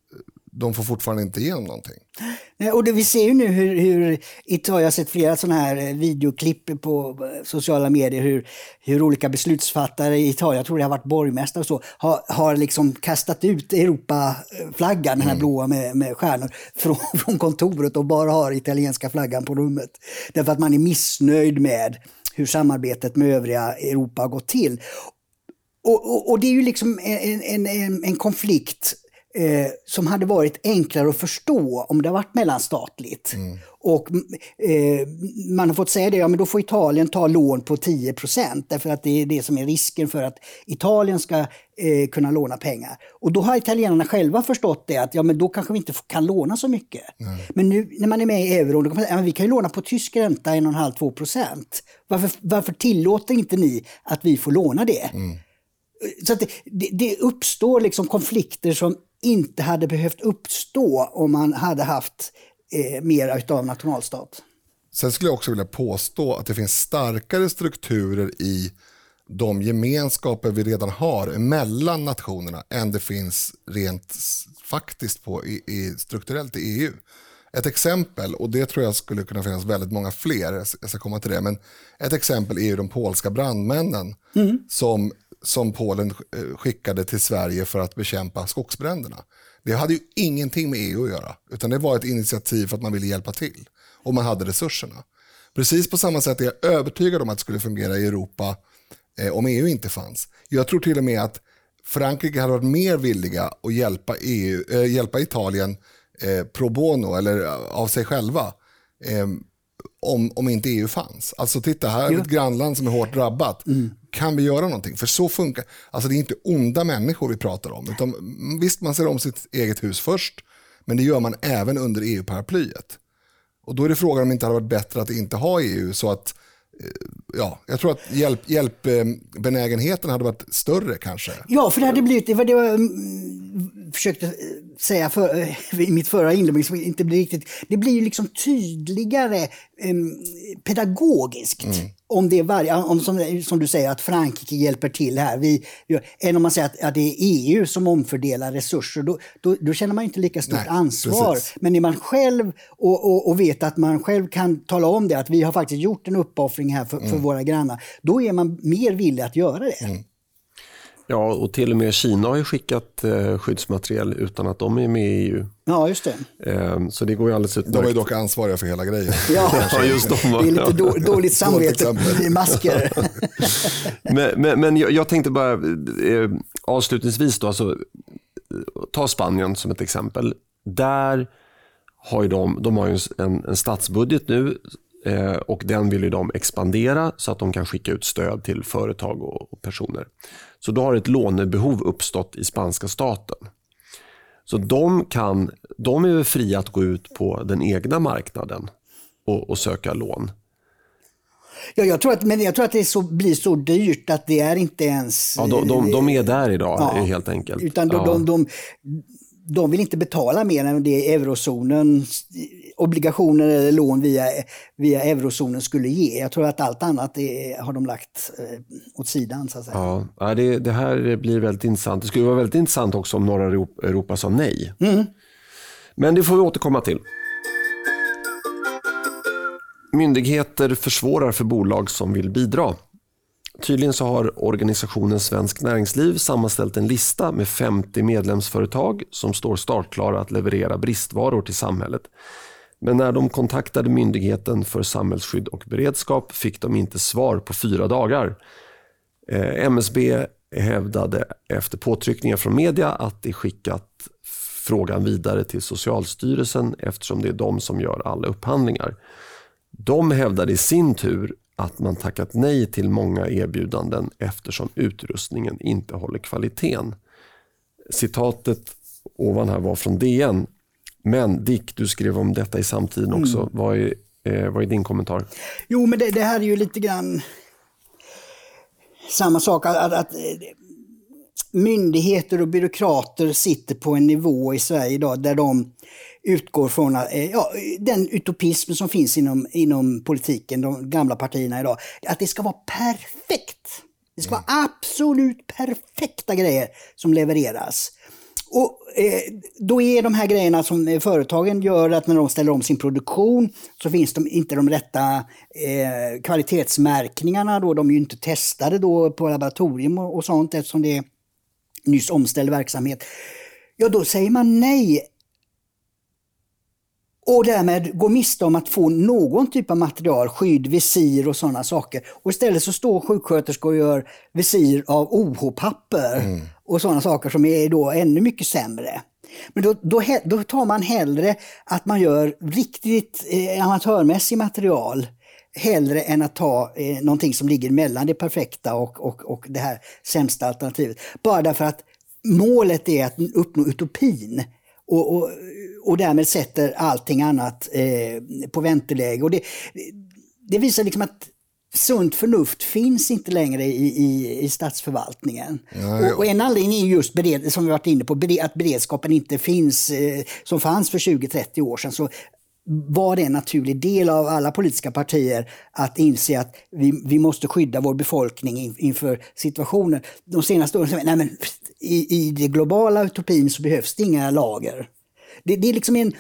de får fortfarande inte igenom någonting. Och det, vi ser ju nu hur, hur Italien, jag har sett flera sådana här eh, videoklipp på eh, sociala medier, hur, hur olika beslutsfattare i Italien, jag tror det har varit borgmästare och så, har, har liksom kastat ut Europaflaggan, den här mm. blåa med, med stjärnor, från, från kontoret och bara har italienska flaggan på rummet. Därför att man är missnöjd med hur samarbetet med övriga Europa har gått till. Och, och, och det är ju liksom en, en, en konflikt eh, som hade varit enklare att förstå om det varit mellanstatligt. Mm. Och eh, man har fått säga det, ja men då får Italien ta lån på 10% därför att det är det som är risken för att Italien ska eh, kunna låna pengar. Och då har italienarna själva förstått det att ja men då kanske vi inte kan låna så mycket. Mm. Men nu när man är med i euron, då kan man säga ja, vi kan ju låna på tysk ränta 1,5-2 varför, varför tillåter inte ni att vi får låna det? Mm. Så det, det, det, uppstår liksom konflikter som inte hade behövt uppstå om man hade haft eh, mer av nationalstat. Sen skulle jag också vilja påstå att det finns starkare strukturer i de gemenskaper vi redan har mellan nationerna än det finns rent faktiskt på i, i, strukturellt i EU. Ett exempel, och det tror jag skulle kunna finnas väldigt många fler, jag ska komma till det, men ett exempel är ju de polska brandmännen mm. som som Polen eh, skickade till Sverige för att bekämpa skogsbränderna. Det hade ju ingenting med EU att göra, utan det var ett initiativ för att man ville hjälpa till. Och man hade resurserna. Precis på samma sätt är jag övertygad om att det skulle fungera i Europa eh, om EU inte fanns. Jag tror till och med att Frankrike hade varit mer villiga att hjälpa, EU, eh, hjälpa Italien eh, pro bono, eller eh, av sig själva, eh, om, om inte EU fanns. Alltså titta, här är ett grannland som är hårt drabbat. Mm. Kan vi göra någonting? För så funkar Alltså det är inte onda människor vi pratar om. Utan, visst, man ser om sitt eget hus först, men det gör man även under EU-paraplyet. Och då är det frågan om det inte hade varit bättre att inte ha EU så att eh, ja, jag tror att hjälp, hjälpbenägenheten hade varit större kanske. Ja, för det hade blivit, det var det mm, försökte säga för, eh, i mitt förra inlägg, som inte blir riktigt, det blir ju liksom tydligare eh, pedagogiskt. Mm om det är varje, om som, som, du säger att Frankrike hjälper till här, vi, än om man säger att, att det är EU som omfördelar resurser, då, då, då känner man inte lika stort Nej, ansvar. Precis. Men är man själv och, och, och, vet att man själv kan tala om det, att vi har faktiskt gjort en uppoffring här för, mm. för våra grannar, då är man mer villig att göra det. Mm. Ja, och till och med Kina har ju skickat eh, skyddsmaterial utan att de är med i EU. Ja, just det. Eh, så det går ju alldeles utmärkt. De är dock ansvariga för hela grejen. ja, ja just de. Det är lite då, dåligt samvete i masker. men, men, men jag, jag, tänkte bara eh, avslutningsvis, då, alltså, ta Spanien som ett exempel. Där har ju de, de har ju en, en statsbudget nu och den vill de expandera så att de kan skicka ut stöd till företag och personer. Så då har ett lånebehov uppstått i spanska staten. Så de, kan, de är fria att gå ut på den egna marknaden och, och söka lån. Ja, jag tror att, men jag tror att det så, blir så dyrt att det är inte ens... Ja, de, de, de är där idag ja, helt enkelt. Utan de, ja. de, de, de vill inte betala mer än det eurozonen, obligationer eller lån via, via eurozonen skulle ge. Jag tror att allt annat är, har de lagt eh, åt sidan. Så att säga. Ja, det, det här blir väldigt intressant. Det skulle vara väldigt intressant också om norra Europa, Europa sa nej. Mm. Men det får vi återkomma till. Myndigheter försvårar för bolag som vill bidra. Tydligen så har organisationen Svensk Näringsliv sammanställt en lista med 50 medlemsföretag som står startklara att leverera bristvaror till samhället. Men när de kontaktade Myndigheten för samhällsskydd och beredskap fick de inte svar på fyra dagar. Eh, MSB hävdade efter påtryckningar från media att de skickat frågan vidare till Socialstyrelsen eftersom det är de som gör alla upphandlingar. De hävdade i sin tur att man tackat nej till många erbjudanden eftersom utrustningen inte håller kvaliteten. Citatet ovan här var från DN. Men Dick, du skrev om detta i samtiden också. Mm. Vad, är, eh, vad är din kommentar? Jo, men det, det, här är ju lite grann samma sak. Att, att, myndigheter och byråkrater sitter på en nivå i Sverige idag där de utgår från eh, ja, den utopism som finns inom, inom politiken, de gamla partierna idag. Att det ska vara perfekt. Det ska vara absolut perfekta grejer som levereras. Och eh, Då är de här grejerna som företagen gör att när de ställer om sin produktion så finns de inte de rätta eh, kvalitetsmärkningarna. Då. De är ju inte testade då på laboratorium och, och sånt eftersom det är nyss omställd verksamhet. Ja, då säger man nej och därmed gå miste om att få någon typ av material, skydd, visir och sådana saker. Och istället så står sjuksköterskor och gör visir av OH-papper mm. och sådana saker som är då ännu mycket sämre. Men då, då, då tar man hellre att man gör riktigt eh, amatörmässig material hellre än att ta eh, någonting som ligger mellan det perfekta och, och, och det här sämsta alternativet. Bara därför att målet är att uppnå utopin. Och, och, och därmed sätter allting annat eh, på vänteläge. Och det, det visar liksom att sunt förnuft finns inte längre i, i, i statsförvaltningen. Ja, och, och, en anledning är just, bered, som vi varit inne på, att beredskapen inte finns eh, som fanns för 20-30 år sedan. Så var det en naturlig del av alla politiska partier att inse att vi, vi måste skydda vår befolkning in, inför situationen. De senaste åren, nej men, i, i det globala utopin så behövs det inga lager. Det, det är liksom en...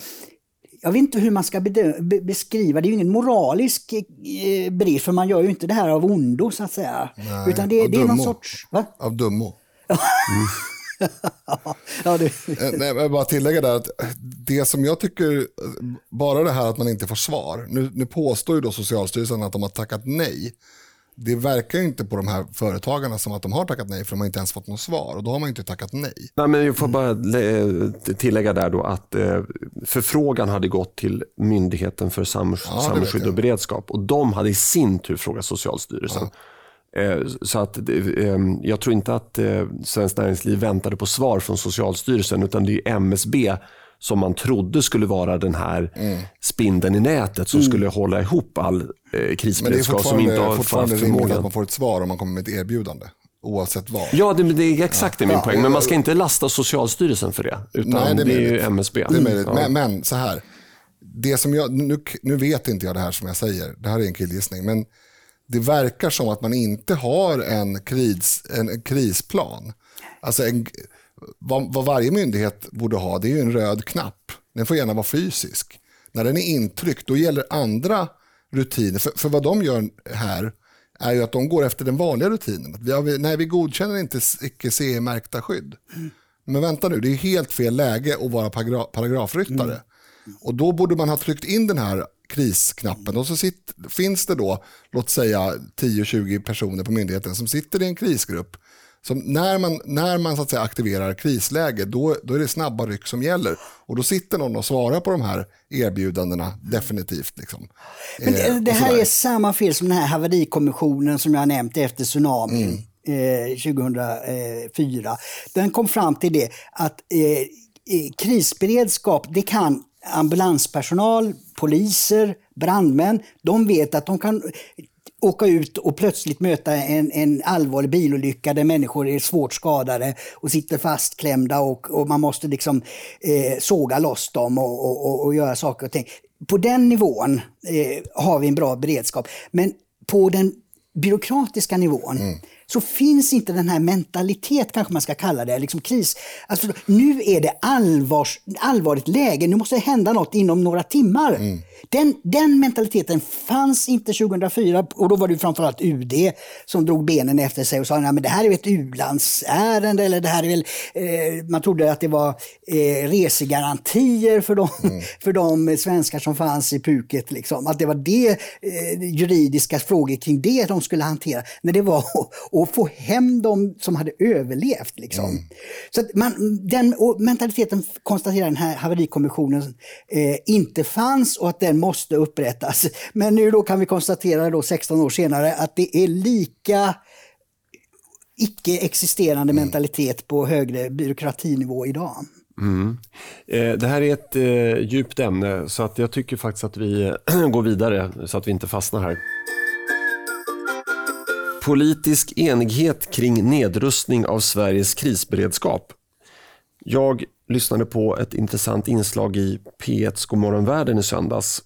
Jag vet inte hur man ska be, beskriva, det är ju ingen moralisk eh, brist, för man gör ju inte det här av ondo så att säga. Nej, Utan det, det är någon sorts... Va? Av dummo. Mm. ja, det... Eh, nej, jag bara tillägga där att det som jag tycker, bara det här att man inte får svar. Nu, nu påstår ju då Socialstyrelsen att de har tackat nej det verkar inte på de här företagarna som att de har tackat nej för de har inte ens fått något svar och då har man inte tackat nej. Nej men jag får bara tillägga där då att eh, förfrågan hade gått till Myndigheten för ja, samhällsskydd och beredskap och de hade i sin tur frågat Socialstyrelsen. Ja. Eh, så att eh, jag tror inte att Svenskt Näringsliv väntade på svar från Socialstyrelsen utan det är MSB som man trodde skulle vara den här mm. spindeln i nätet som mm. skulle hålla ihop all eh, krisberedskap som inte har fortfarande rimligt att man får ett svar om man kommer med ett erbjudande. Oavsett vad. Ja, det, det är exakt ja. min ja, poäng. Men man ska inte lasta Socialstyrelsen för det. Utan nej, det är, det är ju MSB. Det är möjligt. Ja. Men, men, så här. Det som jag, nu, nu vet inte jag det här som jag säger. Det här är en killgissning. Men det verkar som att man inte har en, kris, en krisplan. Alltså en, vad, vad, varje myndighet borde ha det är en röd knapp. Den får gärna vara fysisk. När den är intryckt då gäller andra rutiner. För, för vad de gör här är ju att de går efter den vanliga rutinen. Vi har, nej, vi godkänner inte icke CE-märkta skydd. Mm. Men vänta nu, det är helt fel läge att vara paragra paragrafryttare. Mm. Och då borde man ha tryckt in den här krisknappen och så sitt, finns det då, låt säga 10-20 personer på myndigheten som sitter i en krisgrupp så när man, när man så att säga, aktiverar krisläge, då, då är det snabba ryck som gäller. Och då sitter någon och svarar på de här erbjudandena, definitivt. Liksom. Men det, eh, det här är samma fel som den här haverikommissionen som jag nämnt efter tsunamin. Mm. Eh, 2004. Den kom fram till det att eh, krisberedskap, det kan ambulanspersonal, poliser, brandmän, de vet att de kan åka ut och plötsligt möta en, en allvarlig bilolycka där människor är svårt skadade och sitter fastklämda och, och man måste liksom eh, såga loss dem och, och, och, göra saker och ting. På den nivån eh, har vi en bra beredskap. Men på den byråkratiska nivån mm så finns inte den här mentalitet, kanske man ska kalla det, liksom kris. Alltså, nu är det allvars, allvarligt läge, nu måste det hända något inom några timmar. Mm. Den, den mentaliteten fanns inte 2004 och då var det framförallt UD som drog benen efter sig och sa att det här är ett u-landsärende eller det här är väl, eh, man trodde att det var eh, resegarantier för de, mm. för de svenskar som fanns i puket. Liksom. Att det var det eh, juridiska frågor kring det de skulle hantera. När det var att få hem de som hade överlevt. Liksom. Mm. Så man, den mentaliteten konstaterar den här haverikommissionen eh, inte fanns och att den måste upprättas. Men nu då kan vi konstatera då 16 år senare att det är lika icke-existerande mm. mentalitet på högre byråkratinivå idag. Mm. Eh, det här är ett eh, djupt ämne så att jag tycker faktiskt att vi går vidare så att vi inte fastnar här. Politisk enighet kring nedrustning av Sveriges krisberedskap. Jag lyssnade på ett intressant inslag i P1s Godmorgonvärlden i söndags.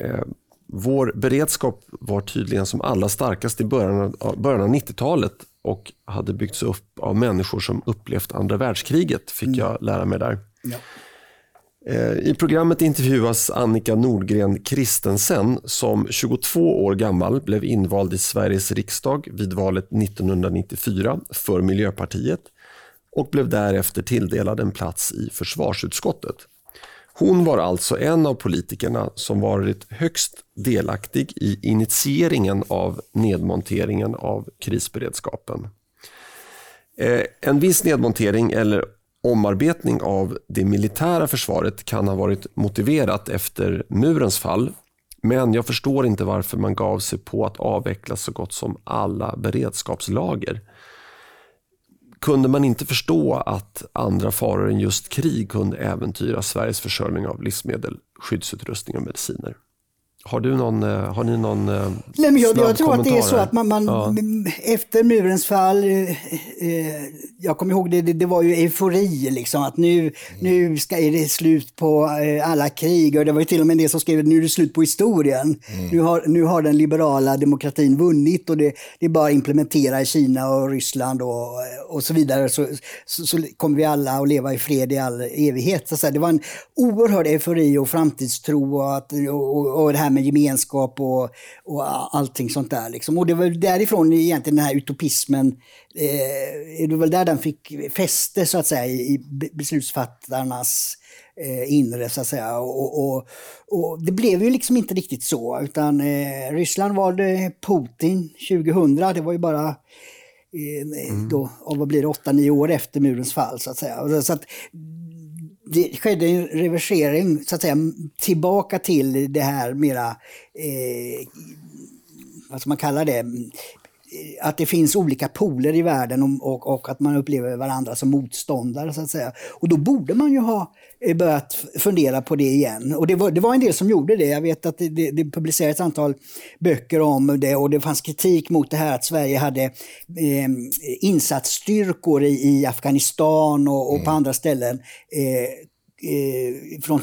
Eh, vår beredskap var tydligen som allra starkast i början av, början av 90-talet och hade byggts upp av människor som upplevt andra världskriget, fick mm. jag lära mig där. Ja. Eh, I programmet intervjuas Annika Nordgren Kristensen som 22 år gammal blev invald i Sveriges riksdag vid valet 1994 för Miljöpartiet och blev därefter tilldelad en plats i försvarsutskottet. Hon var alltså en av politikerna som varit högst delaktig i initieringen av nedmonteringen av krisberedskapen. Eh, en viss nedmontering eller omarbetning av det militära försvaret kan ha varit motiverat efter murens fall. Men jag förstår inte varför man gav sig på att avveckla så gott som alla beredskapslager. Kunde man inte förstå att andra faror än just krig kunde äventyra Sveriges försörjning av livsmedel, skyddsutrustning och mediciner? Har, du någon, eh, har ni någon eh, Nej, men jag, jag tror att det är så att man, man ja. efter murens fall, eh, eh, jag kommer ihåg det, det, det, var ju eufori liksom att nu, mm. nu ska, är det slut på eh, alla krig och det var ju till och med det som skrev nu är det slut på historien. Mm. Nu, har, nu har den liberala demokratin vunnit och det, det är bara att implementera i Kina och Ryssland och, och så vidare så, så, så kommer vi alla att leva i fred i all evighet. Så, så det var en oerhörd eufori och framtidstro och, att, och, och det här med gemenskap och, och allting sånt där. Liksom. Och det var därifrån egentligen den här utopismen, eh, det var där den fick fäste så att säga i beslutsfattarnas eh, inre så att säga. Och, och, och, det blev ju liksom inte riktigt så utan eh, Ryssland valde Putin 2000, det var ju bara eh, mm. då, vad blir det, 8-9 år efter murens fall så att säga. Så att, det skedde en reversering så att säga, tillbaka till det här mera, eh, vad ska man kalla det, att det finns olika poler i världen och, och, och, att man upplever varandra som motståndare. så att säga. Och då borde man ju ha eh, börjat fundera på det igen. Och det var, det var en del som gjorde det. Jag vet att det, det, det publicerades ett antal böcker om det och det fanns kritik mot det här att Sverige hade eh, insatsstyrkor i, i Afghanistan och, och mm. på andra ställen. Eh, eh, Eh, från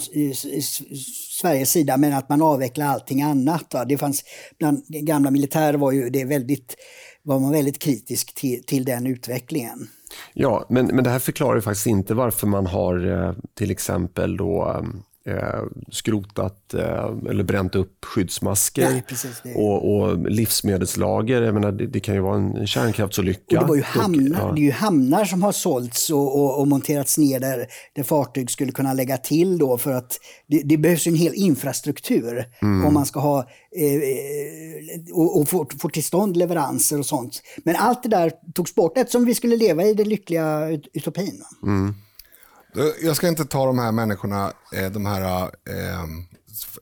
Sveriges sida, men att man avvecklar allting annat. Va? Det fanns, bland gamla militärer var, ju det väldigt, var man väldigt kritisk till, till den utvecklingen. Ja, men, men det här förklarar ju faktiskt inte varför man har eh, till exempel då ehm, eh, skrotat eh, eller bränt upp skyddsmasker Nej, precis, och, och, livsmedelslager. Jag menar, det, det, kan ju vara en kärnkraftsolycka. Och det, var ju hamnar, ja. det är ju hamnar som har sålts och, och, och, monterats ner där, där fartyg skulle kunna lägga till då för att det, det behövs en hel infrastruktur mm. om man ska ha eh, eh och, och få, få till stånd leveranser och sånt. Men allt det där togs bort eftersom vi skulle leva i den lyckliga utopin. Mm. Jag ska inte ta de här människorna, eh, de här eh,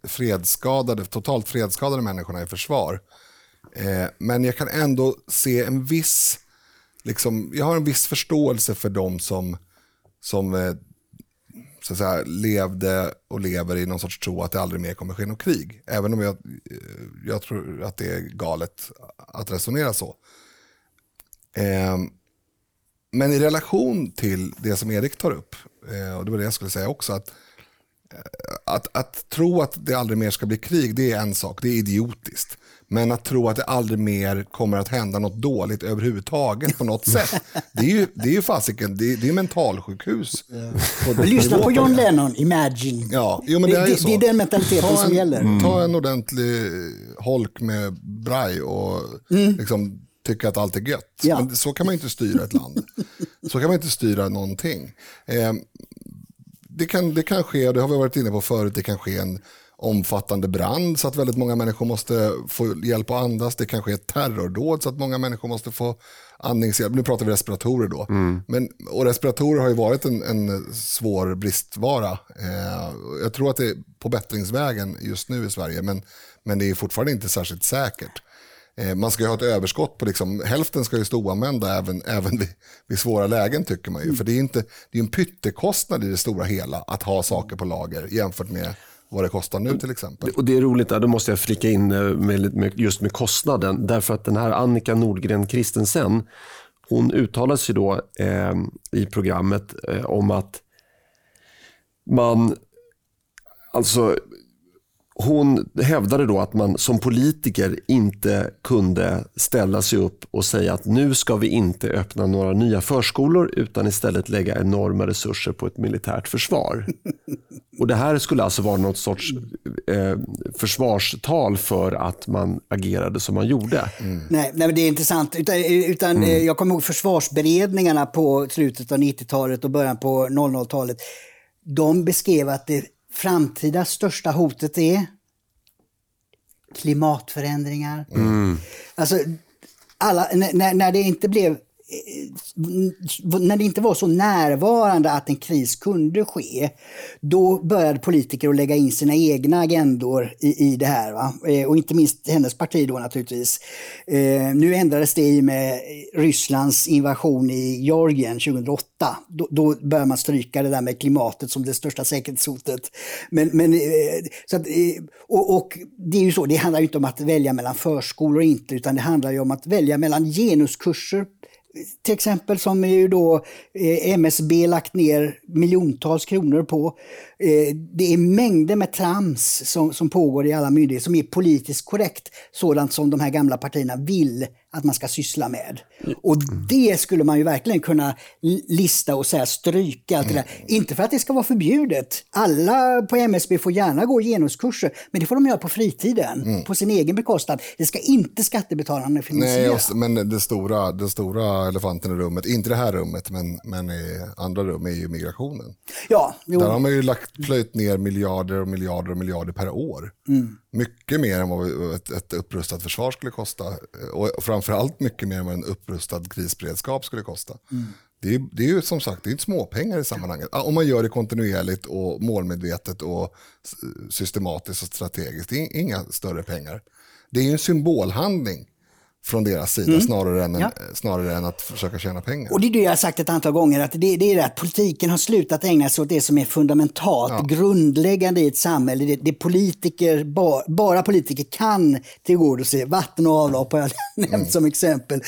fredskadade, totalt fredsskadade människorna i försvar. Eh, men jag kan ändå se en viss, liksom, jag har en viss förståelse för de som, som så att säga, levde och lever i någon sorts tro att det aldrig mer kommer ske något krig. Även om jag, jag tror att det är galet att resonera så. Men i relation till det som Erik tar upp, eh, och det var det jag skulle säga också, att, eh, att, att tro att det aldrig mer ska bli krig, det är en sak, det är idiotiskt. Men att tro att det aldrig mer kommer att hända något dåligt överhuvudtaget på något sätt. Det är ju, det är ju fasiken, det är, det är mentalsjukhus. Ja. Lyssna på John Lennon, Imagine. Ja, jo, men det, är det, det, är den mentaliteten en, som gäller. Mm. Ta en ordentlig holk med braj och mm. liksom tycka att allt är gött. Ja. Men så kan man inte styra ett land. så kan man inte styra någonting. Eh, det, kan, det kan ske, det har vi varit inne på förut, det kan ske en omfattande brand så att väldigt många människor måste få hjälp att andas. Det kan ske ett terrordåd så att många människor måste få andningshjälp. Nu pratar vi respiratorer då. Mm. Men, och respiratorer har ju varit en, en svår bristvara. Eh, jag tror att det är på bättringsvägen just nu i Sverige, men, men det är fortfarande inte särskilt säkert. Eh, man ska ju ha ett överskott på, liksom, hälften ska ju stå oanvända även, även vid, vid svåra lägen tycker man ju. Mm. För det är, inte, det är en pyttekostnad i det stora hela att ha saker på lager jämfört med vad det kostar nu till exempel. Och Det är roligt, där, då måste jag flika in eh, med, med, just med kostnaden. Därför att den här Annika Nordgren Kristensen, hon uttalade sig då eh, i programmet eh, om att man, alltså hon hävdade då att man som politiker inte kunde ställa sig upp och säga att nu ska vi inte öppna några nya förskolor utan istället lägga enorma resurser på ett militärt försvar. Och Det här skulle alltså vara något sorts eh, försvarstal för att man agerade som man gjorde. Mm. Nej, nej, det är intressant. Utan, utan mm. Eh, jag kommer ihåg försvarsberedningarna på slutet av 90-talet och början på 00-talet. De beskrev att det framtida största hotet är klimatförändringar. Mm. Alltså, alla, när, när det inte blev Eh, när det inte var så närvarande att en kris kunde ske, då började politiker att lägga in sina egna agendor i, i det här. Va? Eh, och inte minst hennes parti då naturligtvis. Eh, nu ändrades det i med Rysslands invasion i Georgien 2008. Då, då började man stryka det där med klimatet som det största säkerhetshotet. Men, men, eh, så att, eh, och, och, det är ju så, det handlar inte om att välja mellan förskolor och inte, utan det handlar ju om att välja mellan genuskurser till exempel som ju då eh, MSB lagt ner miljontals kronor på. Eh, det är mängder med trams som, som pågår i alla myndigheter som är politiskt korrekt, sådant som de här gamla partierna vill att man ska syssla med. Och det skulle man ju verkligen kunna lista och säga stryka. Allt det där. Inte för att det ska vara förbjudet. Alla på MSB får gärna gå genuskurser, men det får de göra på fritiden, mm. på sin egen bekostnad. Det ska inte skattebetalarna finansiera. Nej, men det stora, den stora elefanten i rummet, inte det här rummet, men, men i andra rum, är ju migrationen. Ja, jo. Där har man ju lagt, plöjt ner miljarder och miljarder och miljarder per år. Mm. Mycket mer än vad ett, ett upprustat försvar skulle kosta. Och framförallt mycket mer än vad en upprustad krisberedskap skulle kosta. Mm. Det, är, det är ju som sagt det är inte småpengar i sammanhanget. Om man gör det kontinuerligt och målmedvetet och systematiskt och strategiskt. Det är inga större pengar. Det är ju en symbolhandling från deras sida mm. snarare, än, ja. snarare än att försöka tjäna pengar. Och det är det jag har sagt ett antal gånger, att det, det är det att politiken har slutat ägna sig åt det som är fundamentalt, ja. grundläggande i ett samhälle. Det, det politiker, bara, bara politiker kan tillgodose. Vatten och avlopp har jag nämnt mm. som exempel.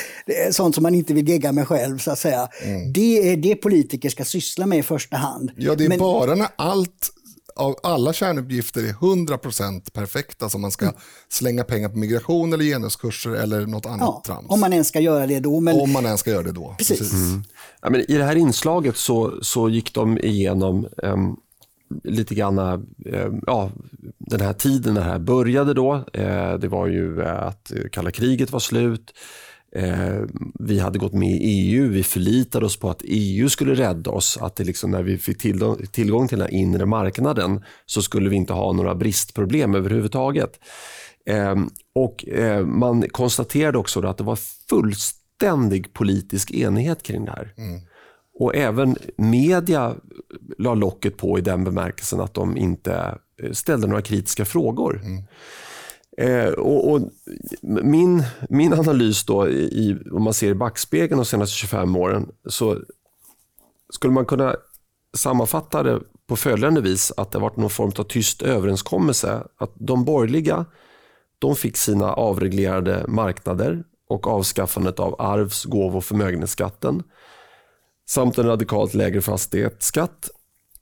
Sånt som man inte vill gegga med själv, så att säga. Mm. Det är det politiker ska syssla med i första hand. Ja, det är Men, bara när allt av alla kärnuppgifter är 100% perfekta som man ska mm. slänga pengar på migration eller genuskurser eller något annat ja, trams. Om man ens ska göra det då. Men... Om man ens ska göra det då. Precis. Precis. Mm. Ja, men I det här inslaget så, så gick de igenom um, lite grann um, ja, den här tiden när det här började. Då. Uh, det var ju att kalla kriget var slut. Eh, vi hade gått med i EU, vi förlitade oss på att EU skulle rädda oss. Att det liksom, när vi fick tillgång, tillgång till den här inre marknaden så skulle vi inte ha några bristproblem överhuvudtaget. Eh, och eh, Man konstaterade också att det var fullständig politisk enighet kring det här. Mm. Och även media la locket på i den bemärkelsen att de inte eh, ställde några kritiska frågor. Mm. Eh, och, och, min, min analys då, i, om man ser i backspegeln de senaste 25 åren, så skulle man kunna sammanfatta det på följande vis att det varit någon form av tyst överenskommelse. Att de borgerliga de fick sina avreglerade marknader och avskaffandet av arvs-, gåvo och förmögenhetsskatten samt en radikalt lägre fastighetsskatt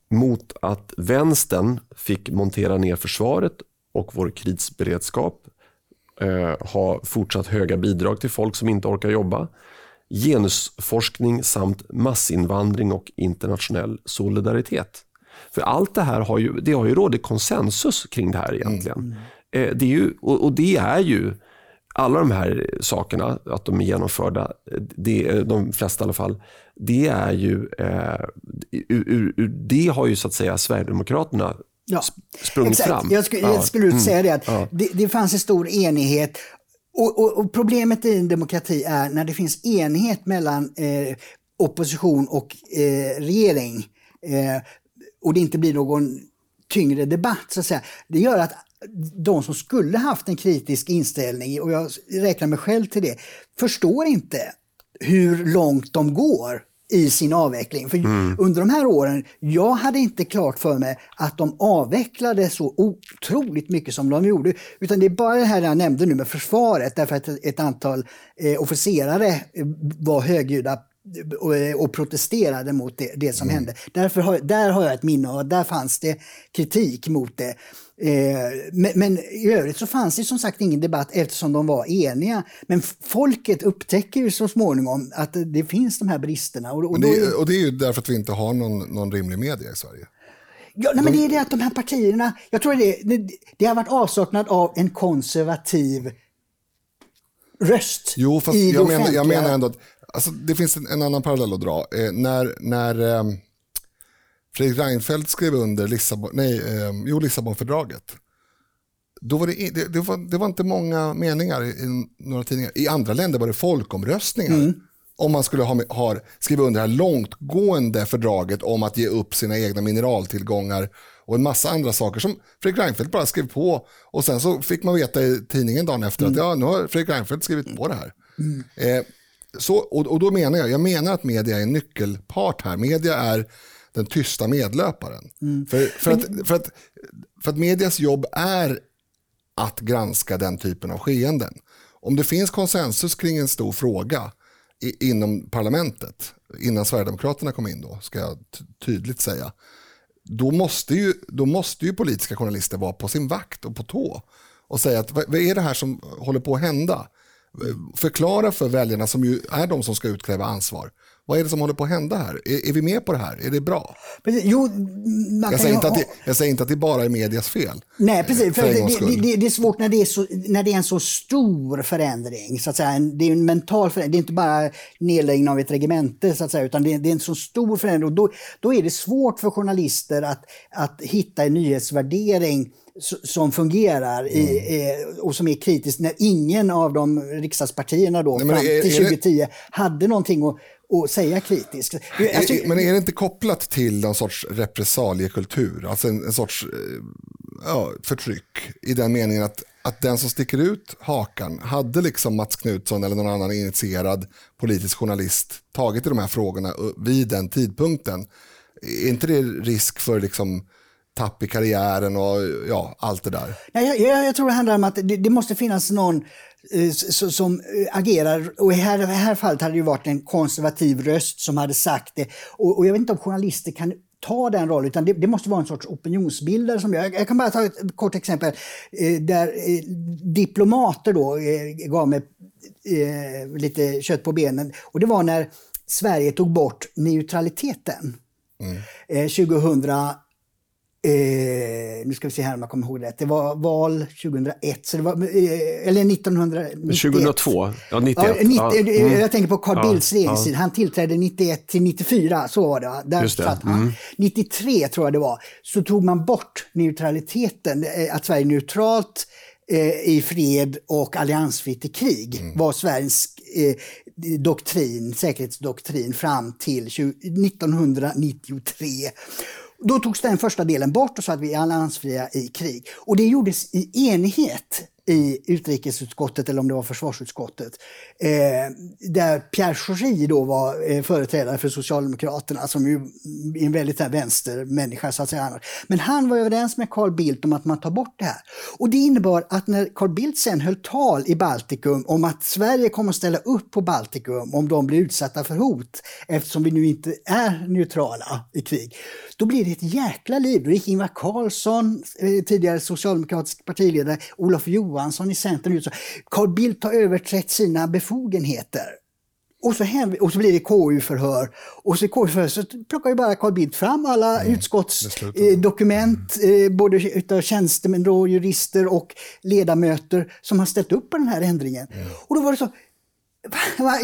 mot att vänstern fick montera ner försvaret och vår krisberedskap. Eh, ha fortsatt höga bidrag till folk som inte orkar jobba. Genusforskning samt massinvandring och internationell solidaritet. För allt det här har ju, det har ju rådit konsensus kring det här egentligen. Mm. Eh, det är ju, och, och, det är ju alla de här sakerna, att de är genomförda, det, de flesta i alla fall, det är ju, eh, ur, ur, det har ju så att säga Sverigedemokraterna ja, sprungit exakt. fram. Jag skulle, jag skulle mm. säga det, att ja. det, det fanns en stor enighet. Och, och, och, Problemet i en demokrati är när det finns enighet mellan eh, opposition och eh, regering eh, och det inte blir någon tyngre debatt. Så att säga. Det gör att de som skulle haft en kritisk inställning, och jag räknar mig själv till det, förstår inte hur långt de går i sin avveckling. För under de här åren, jag hade inte klart för mig att de avvecklade så otroligt mycket som de gjorde. Utan det är bara det här jag nämnde nu med försvaret, därför att ett antal eh, officerare eh, var högljudda och, eh, och protesterade mot det, det som hände. Därför har, där har jag ett minne och där fanns det kritik mot det. Eh, men, men, i övrigt så fanns det som sagt ingen debatt eftersom de var eniga. Men folket upptäcker ju så småningom att det finns de här bristerna. Och, och, det, och det är ju därför att vi inte har någon, någon rimlig media i Sverige. Ja, nej, men det är det att de här partierna, jag tror det, det, det har varit avsaknad av en konservativ röst jo, fast i jag, menar, jag menar ändå att alltså, det finns en, en annan parallell att dra. Eh, när när eh, Fredrik Reinfeldt skrev under Lissabon, nej, eh, jo, Lissabonfördraget, då var det, det, det, var, det var inte många meningar i, i, några tidningar. I andra länder var det folkomröstningar. Mm. Om man skulle ha, ha, skriva under det här långtgående fördraget om att ge upp sina egna mineraltillgångar och en massa andra saker som Fredrik Reinfeldt bara skrev på. Och sen så fick man veta i tidningen dagen efter mm. att ja, nu har Fredrik Reinfeldt skrivit på det här. Mm. Eh, så, och, och, då menar jag, jag menar att media är en nyckelpart här. Media är den tysta medlöparen. Mm. För, för, att, för, att, för att medias jobb är att granska den typen av skeenden. Om det finns konsensus kring en stor fråga i, inom parlamentet, innan Sverigedemokraterna kom in då, ska jag tydligt säga, då måste, ju, då måste ju politiska journalister vara på sin vakt och på tå och säga att vad, vad är det här som håller på att hända? Förklara för väljarna som ju är de som ska utkräva ansvar. Vad är det som håller på att hända här? Är, är vi med på det här? Är det bra? Precis. Jo, jag, säger inte att det, jag säger inte att det bara är medias fel. Nej, precis. För, för det, det, det, är svårt när det är, så, när det är en så stor förändring. Så att säga. Det är en mental förändring. Det är inte bara nedläggning av ett regemente, så att säga, utan det är, det är en så stor förändring. Och då, då är det svårt för journalister att, att hitta en nyhetsvärdering som fungerar i, mm. och som är kritisk när ingen av de riksdagspartierna då Nej, fram till 2010 det... hade någonting att och säga kritiskt. Alltså, men är det inte kopplat till någon sorts repressaliekultur? Alltså en, en sorts eh, ja, förtryck i den meningen att, att den som sticker ut hakan, hade liksom Mats Knutsson eller någon annan initierad politisk journalist tagit i de här frågorna vid den tidpunkten, är inte det risk för liksom tapp i karriären och ja, allt det där? Jag, jag, jag tror det handlar om att det, det måste finnas någon Eh, som eh, agerar. Och i här, här fallet hade det varit en konservativ röst som hade sagt det. Och, och jag vet inte om journalister kan ta den rollen, utan det, det, måste vara en sorts opinionsbildare. Som jag, jag kan bara ta ett kort exempel eh, där eh, diplomater då eh, gav mig eh, lite kött på benen. Och det var när Sverige tog bort neutraliteten. Mm. 2000 Eh, nu ska vi se här om jag kommer ihåg rätt. Det var val 2001, så det var, eh, eller 1991. 2002, ja 91. Ja, 90, ja. Mm. Jag tänker på Carl ja. Bildts regeringstid. Han tillträdde 91 till 94, så var det. Där Just det. Satt han. Mm. 93 tror jag det var, så tog man bort neutraliteten, eh, att Sverige är neutralt eh, i fred och alliansfritt i krig, mm. var Sveriges eh, doktrin, säkerhetsdoktrin fram till 20, 1993. Då togs den första delen bort och så att vi är alliansfria i krig. Och det gjordes i enighet i utrikesutskottet eller om det var försvarsutskottet. Eh, där Pierre Schori då var eh, företrädare för Socialdemokraterna som ju är en väldigt här, vänstermänniska så att säga. Men han var överens med Carl Bildt om att man tar bort det här. Och det innebar att när Carl Bildt sen höll tal i Baltikum om att Sverige kommer att ställa upp på Baltikum om de blir utsatta för hot eftersom vi nu inte är neutrala i krig. Då blir det ett jäkla liv. Då gick Ingvar Carlsson, eh, tidigare socialdemokratisk partiledare, Olof Johansson Johansson i Centern ut så Carl Bildt har överträtt sina befogenheter. Och så, och så blir det KU-förhör. Och så i KU-förhör så plockar ju bara Carl Bildt fram alla mm. utskottsdokument, mm. eh, både utav tjänstemän, och jurister och ledamöter som har ställt upp på den här ändringen. Mm. Och då var det så,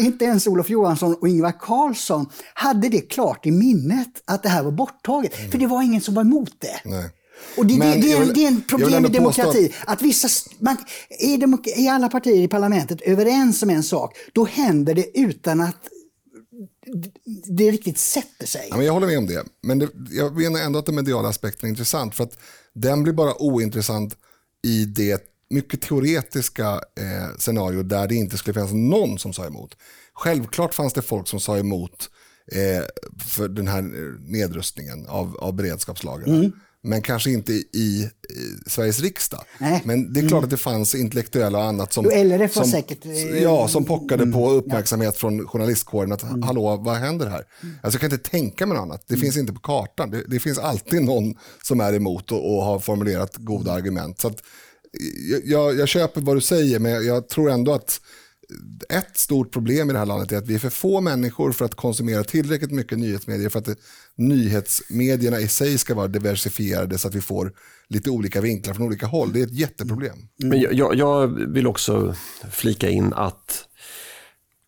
inte ens Olof Johansson och Ingvar Carlsson hade det klart i minnet att det här var borttaget. Mm. För det var ingen som var emot det. Nej. Och det, det, det, är, det är en problem med demokrati. Att, att vissa, man, är, demok är alla partier i parlamentet överens om en sak, då händer det utan att det riktigt sätter sig. Ja, men jag håller med om det. Men det, jag menar ändå att den mediala aspekten är intressant. För att den blir bara ointressant i det mycket teoretiska eh, scenario där det inte skulle finnas någon som sa emot. Självklart fanns det folk som sa emot eh, för den här nedrustningen av, av beredskapslagren. Mm. Men kanske inte i, Sveriges riksdag. Nej. Men det är klart mm. att det fanns intellektuella och annat som, LRF som, säkert, eh, ja, som pockade mm. på uppmärksamhet ja. från journalistkåren. Att mm. hallå, vad händer här? Mm. Alltså, jag kan inte tänka mig något annat. Det mm. finns inte på kartan. Det, det, finns alltid någon som är emot och, och har formulerat goda argument. Så att, jag, jag, köper vad du säger, men jag, jag tror ändå att ett stort problem i det här landet är att vi är för få människor för att konsumera tillräckligt mycket nyhetsmedier för att det, nyhetsmedierna i sig ska vara diversifierade så att vi får lite olika vinklar från olika håll. Det är ett jätteproblem. Mm. Men jag, jag vill också flika in att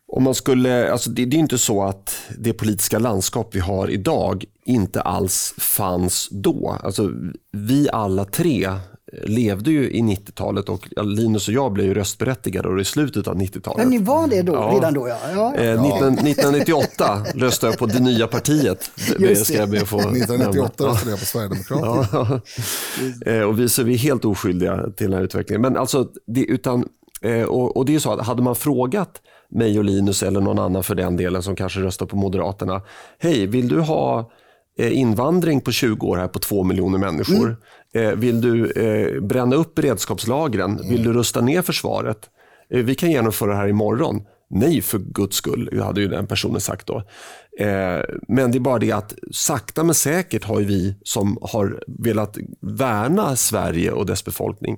om man skulle, alltså det, det, är inte så att det politiska landskap vi har idag inte alls fanns då. Alltså, vi alla tre levde ju i 90-talet och Linus och jag blev ju röstberättigade i slutet av 90-talet. Men ni var det då, ja. redan då? Ja. ja. Eh, 19, 1998 röstade jag på det nya partiet. Det ska jag be få 1998 röstade jag på Sverigedemokraterna. Ja. eh, och vi, så vi är helt oskyldiga till den här utvecklingen. Men alltså, det, utan, eh, och, och, det är så att hade man frågat mig och Linus eller någon annan för den delen som kanske röstar på Moderaterna. Hej, vill du ha eh, invandring på 20 år här på 2 miljoner människor? Mm. Eh, vill du eh, bränna upp beredskapslagren? Vill du rusta ner försvaret? Eh, vi kan genomföra det här imorgon. Nej, för guds skull, hade ju den personen sagt då. Men det är bara det att sakta men säkert har vi som har velat värna Sverige och dess befolkning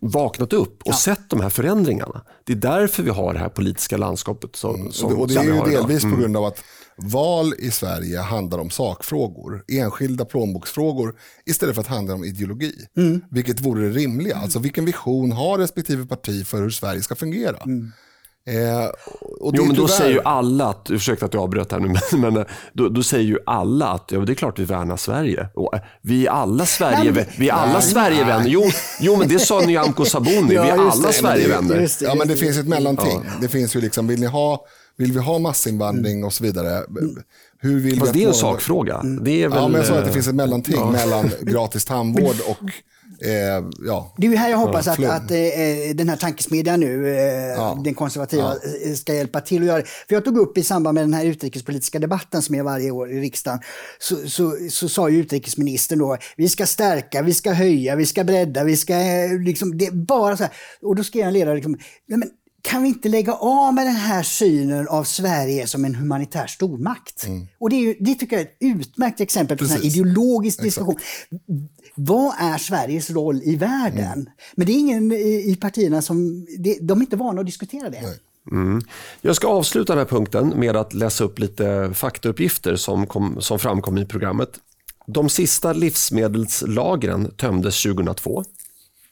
vaknat upp och ja. sett de här förändringarna. Det är därför vi har det här politiska landskapet. Som, mm. som, och det är ju delvis på mm. grund av att Val i Sverige handlar om sakfrågor, enskilda plånboksfrågor istället för att handla om ideologi. Mm. Vilket vore det rimliga. Alltså vilken vision har respektive parti för hur Sverige ska fungera? Mm. Eh, jo, men då säger ju alla, att, ursäkta att jag avbröt här nu, men, men då, då, säger ju alla att ja, det är klart vi värnar Sverige. Och, eh, vi är alla Sverige, vi är alla Sverigevänner. Jo, jo, men det sa Nyamko Sabuni, ja, vi är alla Sverigevänner. Ja, men det finns ett mellanting. Ja. Det finns ju liksom, vill ni ha vill vi ha massinvandring och så vidare? Hur vill Fast det är en sakfråga. Det är väl... Ja, men jag sa att det finns ett mellanting ja. mellan gratis tandvård och Eh, ja. Det är här jag hoppas att, att eh, den här tankesmedjan nu, eh, ja. den konservativa, ja. Eh, ska hjälpa till att göra det. För jag tog upp i samband med den här utrikespolitiska debatten som är varje år i riksdagen, så, så, så sa ju utrikesministern då, vi ska stärka, vi ska höja, vi ska bredda, vi ska eh, liksom, det är bara så här. Och då skrev en ledare, liksom, men, kan vi inte lägga av med den här synen av Sverige som en humanitär stormakt? Mm. Och det, är ju, det tycker jag är ett utmärkt exempel på en ideologisk diskussion. Vad är Sveriges roll i världen? Mm. Men det är ingen i, i partierna som, det, de är inte vana att diskutera det. Mm. Jag ska avsluta den här punkten med att läsa upp lite faktauppgifter som, kom, som framkom i programmet. De sista livsmedelslagren tömdes 2002.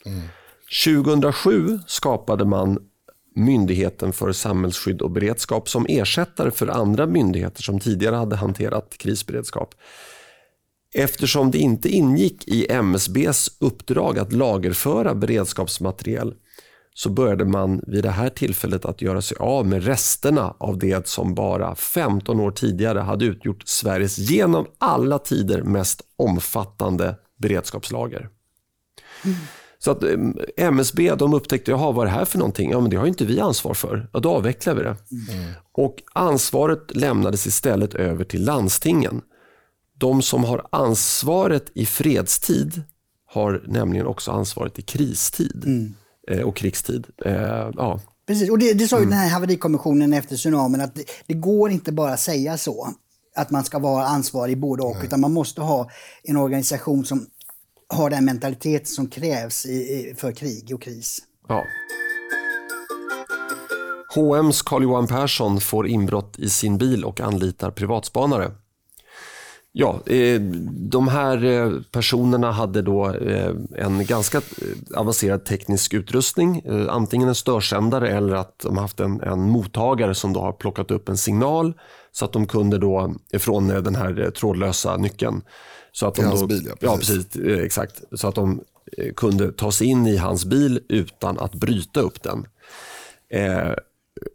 Mm. 2007 skapade man Myndigheten för samhällsskydd och beredskap som ersättare för andra myndigheter som tidigare hade hanterat krisberedskap. Eftersom det inte ingick i MSBs uppdrag att lagerföra beredskapsmateriel så började man vid det här tillfället att göra sig av med resterna av det som bara 15 år tidigare hade utgjort Sveriges genom alla tider mest omfattande beredskapslager. Mm. Så att MSB eh, de upptäckte, jaha vad är det här för någonting? Ja men det har inte vi ansvar för. Ja, då avvecklar vi det. Mm. Och ansvaret lämnades istället över till landstingen. De som har ansvaret i fredstid har nämligen också ansvaret i kristid mm. eh, och krigstid. Eh, ja. Precis, och det, det sa ju mm. den här haverikommissionen efter tsunamin att det, det går inte bara säga så att man ska vara ansvarig både och, Nej. utan man måste ha en organisation som har den mentalitet som krävs i, för krig och kris. Ja. H&M's Carl-Johan Persson får inbrott i sin bil och anlitar privatspanare. Ja, eh, de här eh, personerna hade då eh, en ganska avancerad teknisk utrustning. Antingen en störsändare eller att de haft en, en mottagare som då har plockat upp en signal så att de kunde då från den här trådlösa nyckeln så att de hans bil, ja. Precis. ja precis. Eh, exakt. Så att de eh, kunde ta sig in i hans bil utan att bryta upp den. Eh,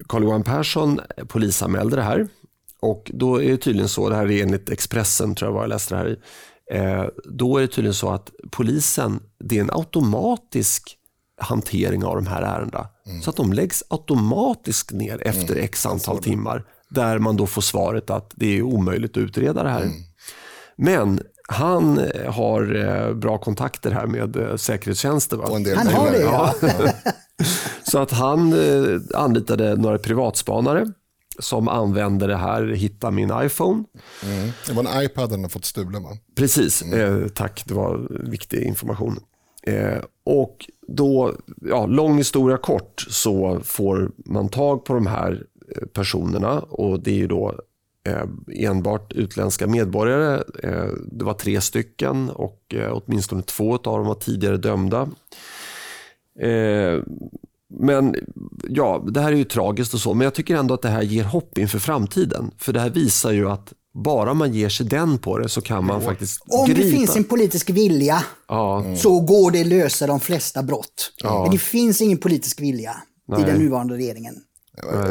Carl-Johan Persson polisanmälde det här. Och då är det tydligen så, det här är enligt Expressen tror jag var jag läste det här i. Eh, då är det tydligen så att polisen, det är en automatisk hantering av de här ärendena. Mm. Så att de läggs automatiskt ner efter mm. x antal timmar. Där man då får svaret att det är omöjligt att utreda det här. Men han eh, har eh, bra kontakter här med eh, säkerhetstjänster. Va? Och en del Han har det, ja. Så att han anlitade några privatspanare som använde det här, hitta min iPhone. Mm. Det var en iPad den har fått stulen va? Precis, eh, tack. Det var viktig information. Eh, och då, ja, lång historia kort, så får man tag på de här personerna och det är ju då enbart utländska medborgare. Eh, det var tre stycken och eh, åtminstone två av dem var tidigare dömda. Eh, men ja, det här är ju tragiskt och så, men jag tycker ändå att det här ger hopp inför framtiden. För det här visar ju att bara man ger sig den på det så kan man faktiskt Om gripa. det finns en politisk vilja Ja, så går det att lösa de flesta brott. Men det finns ingen politisk vilja i den nuvarande regeringen.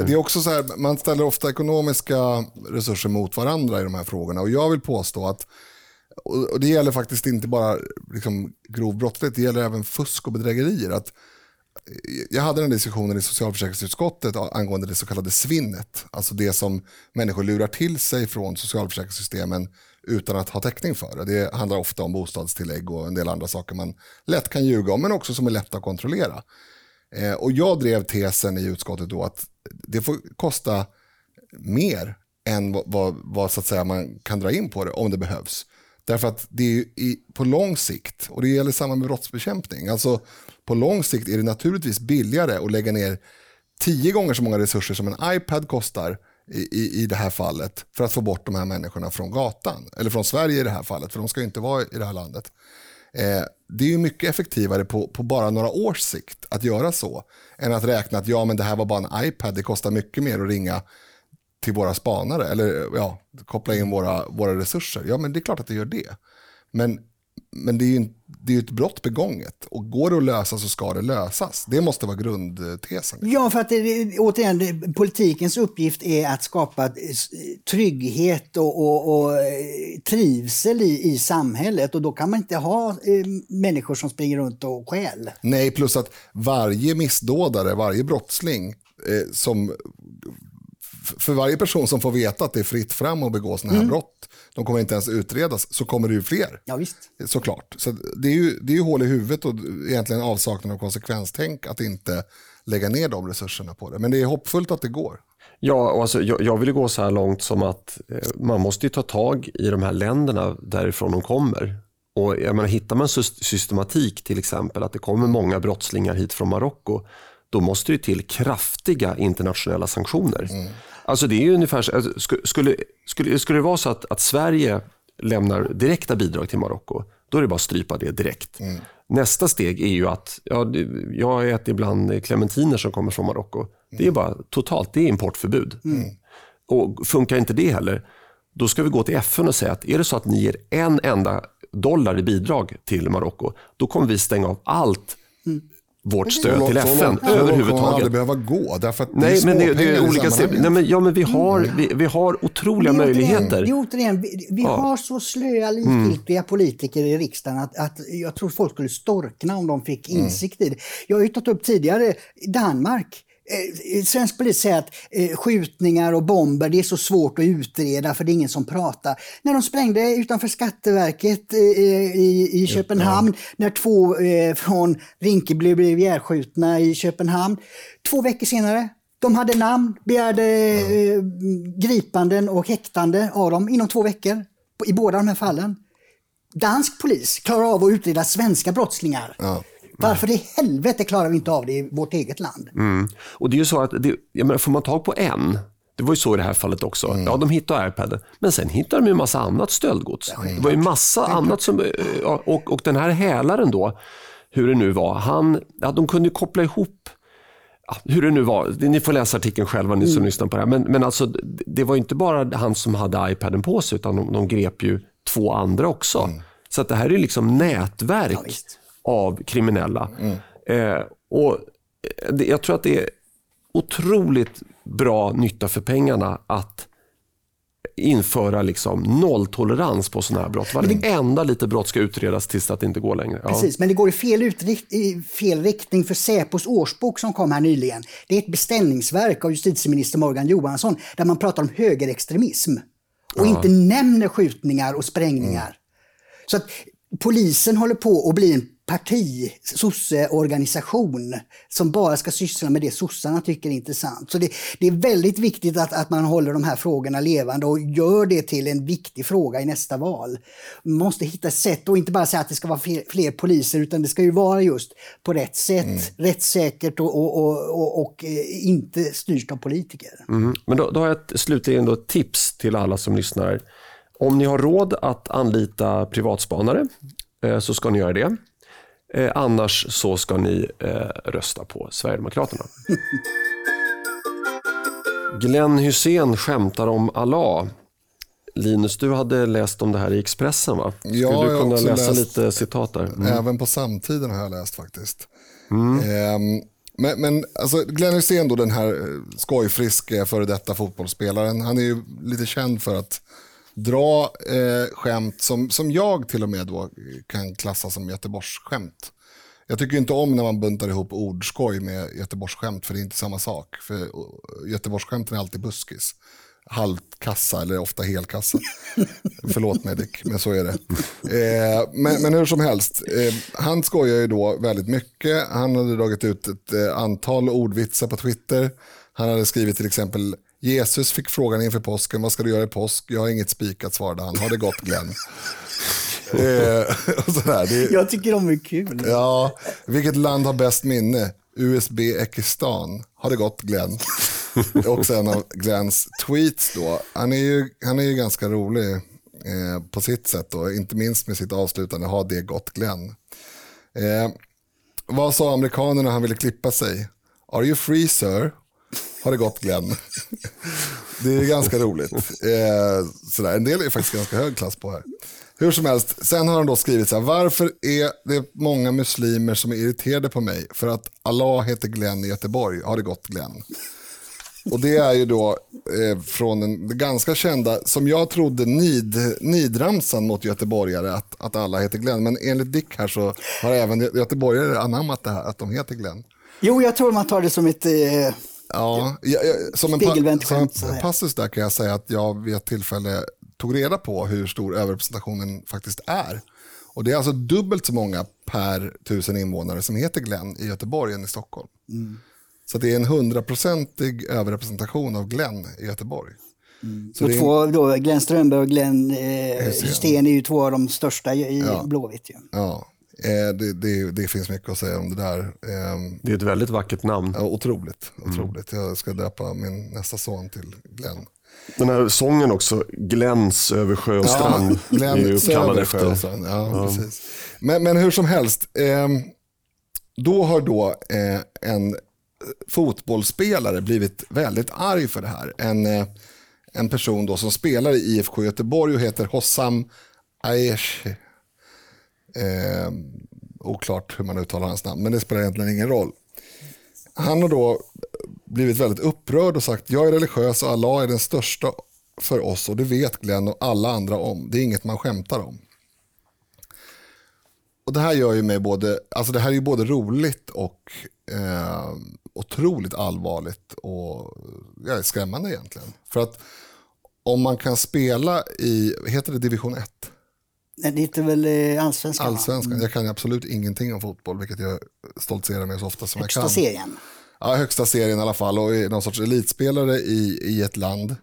Det är också så här, man ställer ofta ekonomiska resurser mot varandra i de här frågorna. Och jag vill påstå att, och det gäller faktiskt inte bara liksom grov brottslighet, det gäller även fusk och bedrägerier. Att, eh, jag hade den diskussionen i socialförsäkringsutskottet angående det så kallade svinnet. Alltså det som människor lurar till sig från socialförsäkringssystemen utan att ha täckning för det. Det handlar ofta om bostadstillägg och en del andra saker man lätt kan ljuga om men också som är lätt att kontrollera. Eh, och jag drev tesen i utskottet då att det får kosta mer än vad, vad, vad så att säga man kan dra in på det om det behövs. Därför att det är ju i, på lång sikt, och det gäller samma med brottsbekämpning, alltså på lång sikt är det naturligtvis billigare att lägga ner tio gånger så många resurser som en iPad kostar i, i, i det här fallet för att få bort de här människorna från gatan. Eller från Sverige i det här fallet, för de ska ju inte vara i det här landet. Eh, det är ju mycket effektivare på, på bara några års sikt att göra så än att räkna att ja, men det här var bara en iPad, det kostar mycket mer att ringa till våra spanare eller ja, koppla in våra, våra resurser. Ja, men det är klart att det gör det. Men, men det är ju det är ett brott begånget och går det att lösa så ska det lösas. Det måste vara grundtesen. Ja, för att återigen, politikens uppgift är att skapa eh, trygghet och, och, och eh, trivsel i, i samhället och då kan man inte ha eh, människor som springer runt och stjäl. Nej, plus att varje missdådare, varje brottsling eh, som för varje person som får veta att det är fritt fram att begå sådana här Mm. brott, de kommer inte ens utredas, så kommer det ju fler. Ja, visst. Såklart. Så det är ju, det är ju hål i huvudet och egentligen avsaknad av konsekvenstänk att inte lägga ner de resurserna på det. Men det är hoppfullt att det går. Ja, och alltså, jag, jag vill gå så här långt som att eh, man måste ju ta tag i de här länderna därifrån de kommer. Och jag menar, hittar man sys- systematik, till exempel att det kommer många brottslingar hit från Marocko, då måste det till kraftiga internationella sanktioner. Alltså det är ju ungefär så, alltså, sku- skulle, skulle, skulle det vara så att, att Sverige lämnar direkta bidrag till Marocko, då är det bara att strypa det direkt. Nästa steg är ju att, ja, jag äter ibland clementiner som kommer från Marocko. Det är bara totalt, det är importförbud. Och funkar inte det heller, då ska vi gå till FN och säga att är det så att ni ger en enda dollar i bidrag till Marocko, då kommer vi stänga av allt vårt stöd till Så FN långt- så överhuvudtaget. behöva gå. Därför att Nej, men det, det är olika steg. Nej, men, ja, men vi har, vi, vi har otroliga Det är återigen- möjligheter. Det är återigen, vi, vi har så slöa, likgiltiga politiker i riksdagen att, att jag tror folk skulle storkna om de fick insikt i det. Jag har ju tagit upp tidigare Danmark. Eh, svensk polis säger att eh, skjutningar och bomber det är så svårt att utreda för det är ingen som pratar. När de sprängde utanför Skatteverket eh, i, i Köpenhamn, när två eh, från Rinkeby blev ihjälskjutna i Köpenhamn. Två veckor senare de hade namn, begärde eh, gripanden och häktande av dem inom två veckor i båda de här fallen. Dansk polis klarar av att utreda svenska brottslingar. Varför i helvete klarar vi inte av det i vårt eget land? Och det är ju så att, det, jag menar, får man tag på en, det var ju så i det här fallet också. Ja, de hittade iPaden, men sen hittade de ju en massa annat stöldgods. Det var ju massa annat som, och, och den här hälaren då, hur det nu var, han, ja, de kunde ju koppla ihop hur det nu var, ni får läsa artikeln själva ni som lyssnar på det här. Men, men alltså, det- var inte bara han som hade iPaden på sig, utan de, de grep ju två andra också. Så att det här är liksom nätverk. Av kriminella. Eh, och det, jag tror att det är otroligt bra nytta för pengarna att införa liksom nolltolerans på sådana här brott. Varenda lite brott ska utredas tills att det inte går längre. Ja. Precis, men det går i fel, utrikt, i fel riktning för Säpos årsbok som kom här nyligen. Det är ett beställningsverk av justitieminister Morgan Johansson där man pratar om högerextremism och ja. inte nämner skjutningar och sprängningar. Mm. Så att polisen håller på att bli en parti, sosseorganisation som bara ska syssla med det sossarna tycker är intressant. Så det, det, är väldigt viktigt att, att man håller de här frågorna levande och gör det till en viktig fråga i nästa val. Man måste hitta sätt och inte bara säga att det ska vara fler, fler poliser utan det ska ju vara just på rätt sätt, mm. rättssäkert och, och, och, och, och eh, inte styrt av politiker. Mm. Men då, då har jag ett, slutligen då ett tips till alla som lyssnar. Om ni har råd att anlita privatspanare eh, så ska ni göra det. Eh, annars så ska ni eh, rösta på Sverigedemokraterna. Glenn Hussein skämtar om Allah. Linus, du hade läst om det här i Expressen va? Skulle ja, du kunna läsa läst, lite citat där? Mm. Även på samtiden har jag läst faktiskt. Mm. Eh, men, men alltså, Glenn Hussein, då, den här eh, skojfriske före detta fotbollsspelaren, han är ju lite känd för att dra eh, skämt som, som jag till och med då kan klassa som Göteborgsskämt. Jag tycker inte om när man buntar ihop ordskoj med Göteborgsskämt för det är inte samma sak. För Göteborgsskämten är alltid buskis. Halvkassa eller ofta helkassa. Förlåt mig Dick, men så är det. Eh, men, men hur som helst, eh, han skojar ju då väldigt mycket. Han hade dragit ut ett eh, antal ordvitsar på Twitter. Han hade skrivit till exempel Jesus fick frågan inför påsken, vad ska du göra i påsk? Jag har inget spikat, svarade han. Har det gått Glenn? eh, sådär, det, jag tycker de är kul. Ja, vilket land har bäst minne? USB Ekistan. Har det gått Glenn? Också en av Glenns tweets då. Han är ju, han är ju ganska rolig eh, på sitt sätt då, inte minst med sitt avslutande har det gått Glenn. Eh, vad sa amerikanerna han ville klippa sig? Are you free sir? Har det gått Glenn? Det är ganska roligt. Eh, sådär. En del är faktiskt ganska hög klass på här. Hur som helst, sen har han då skrivit så här, varför är det många muslimer som är irriterade på mig? För att Allah heter Glenn i Göteborg, har det gått Glenn? Och det är ju då eh, från den ganska kända, som jag trodde, nid, nidramsan mot göteborgare, att, att alla heter Glenn. Men enligt Dick här så har även göteborgare anammat det här, att de heter Glenn. Jo, jag tror man tar det som ett... Eh Ja, jag, jag, som en, pa som en passus där kan jag säga att jag vid ett tillfälle tog reda på hur stor överrepresentationen faktiskt är. Och det är alltså dubbelt så många per tusen invånare som heter Glenn i Göteborg än i Stockholm. Mm. Så det är en hundraprocentig överrepresentation av Glenn i Göteborg. Mm. Så och två, då, Glenn Strömberg och Glenn eh, Hysén är ju två av de största i ja. Blåvitt. Ja, Eh, det, det, det, finns mycket att säga om det där. Eh, det är ett väldigt vackert namn. Ja, otroligt. otroligt. Mm. Jag ska döpa min nästa son till Glenn. Den här sången också, Gläns över sjö och strand. Ja, Glenn över sjö och strand. Ja, ja. Precis. Men, men hur som helst, eh, då har då eh, en fotbollsspelare blivit väldigt arg för det här. En, eh, en person då som spelar i IFK Göteborg och heter Hossam Aiesh Eh, oklart hur man uttalar hans namn, men det spelar egentligen ingen roll. Han har då blivit väldigt upprörd och sagt jag är religiös och Allah är den största för oss och det vet Glenn och alla andra om. Det är inget man skämtar om. Och Det här gör ju mig både, alltså det här är ju både roligt och eh, otroligt allvarligt och ja, skrämmande egentligen. För att om man kan spela i, heter det division 1? Nej, det heter väl eh, allsvenskan? Allsvenskan. Mm. Jag kan absolut ingenting om fotboll, vilket jag stoltserar med så ofta som högsta jag kan. Högsta serien? Ja, högsta serien i alla fall och är någon sorts elitspelare i, i ett land.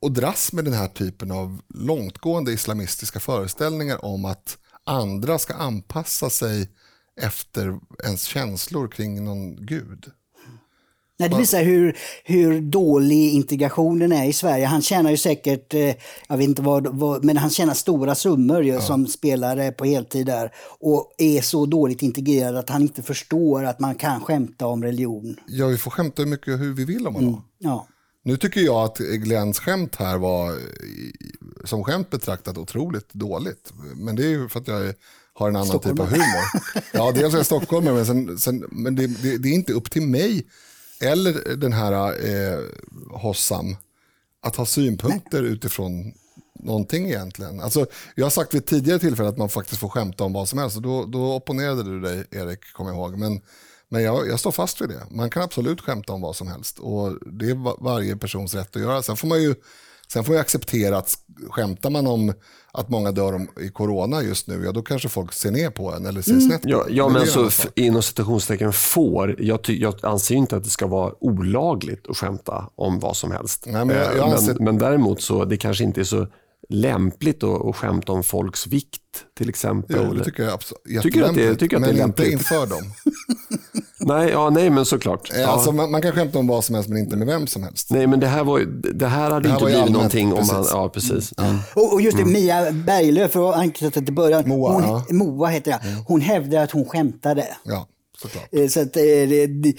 Och dras med den här typen av långtgående islamistiska föreställningar om att andra ska anpassa sig efter ens känslor kring någon gud. Nej, det visar hur, hur dålig integrationen är i Sverige. Han tjänar ju säkert, eh, jag vet inte vad, vad men han tjänar stora summor ju, ja. som spelare på heltid där. Och är så dåligt integrerad att han inte förstår att man kan skämta om religion. Ja, vi får skämta hur mycket hur vi vill om honom. Mm, ja. Nu tycker jag att Glenns skämt här var som skämt betraktat otroligt dåligt. Men det är ju för att jag har en annan typ av humor. Ja, dels är jag stockholmare, men, sen, sen, men det, det, det är inte upp till mig eller den här eh, Hossam att ha synpunkter Nej. utifrån någonting egentligen. Alltså, jag har sagt vid tidigare tillfällen att man faktiskt får skämta om vad som helst då, då opponerade du dig Erik, kommer jag ihåg. Men, men jag, jag står fast vid det. Man kan absolut skämta om vad som helst och det är varje persons rätt att göra. Sen får man ju Sen får vi acceptera att skämtar man om att många dör i corona just nu, ja då kanske folk ser ner på en eller ser mm. snett på Ja, ja men alltså inom citationstecken får, jag, jag anser inte att det ska vara olagligt att skämta om vad som helst. Nej, men, jag, jag anser... men, men däremot så, det kanske inte är så lämpligt att, att skämta om folks vikt till exempel. Jo, det tycker jag absolut. Tycker att det, tycker att men det är lämpligt. inte inför dem. nej, ja, nej, men såklart. Ja. Alltså, man, man, kan skämta om vad som helst men inte med vem som helst. Nej, men det här, var, det här hade det här inte blivit allmänt, någonting om han... Ja, precis. Mm. Och, och, just det, mm. Mia Berglöf, för att anknyta till början. Moa, hon, ja. Moa heter det. Mm. Hon hävdar att hon skämtade. Ja. Såklart. Eh, så att, eh, det, det,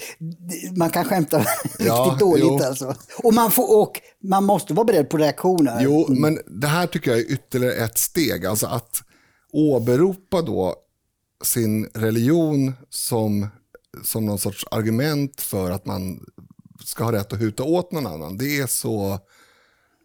man kan skämta ja, riktigt dåligt jo. alltså. Och man, får, och man måste vara beredd på reaktioner. Jo, mm. men det här tycker jag är ytterligare ett steg. Alltså att åberopa då sin religion som, som någon sorts argument för att man ska ha rätt att huta åt någon annan. Det är så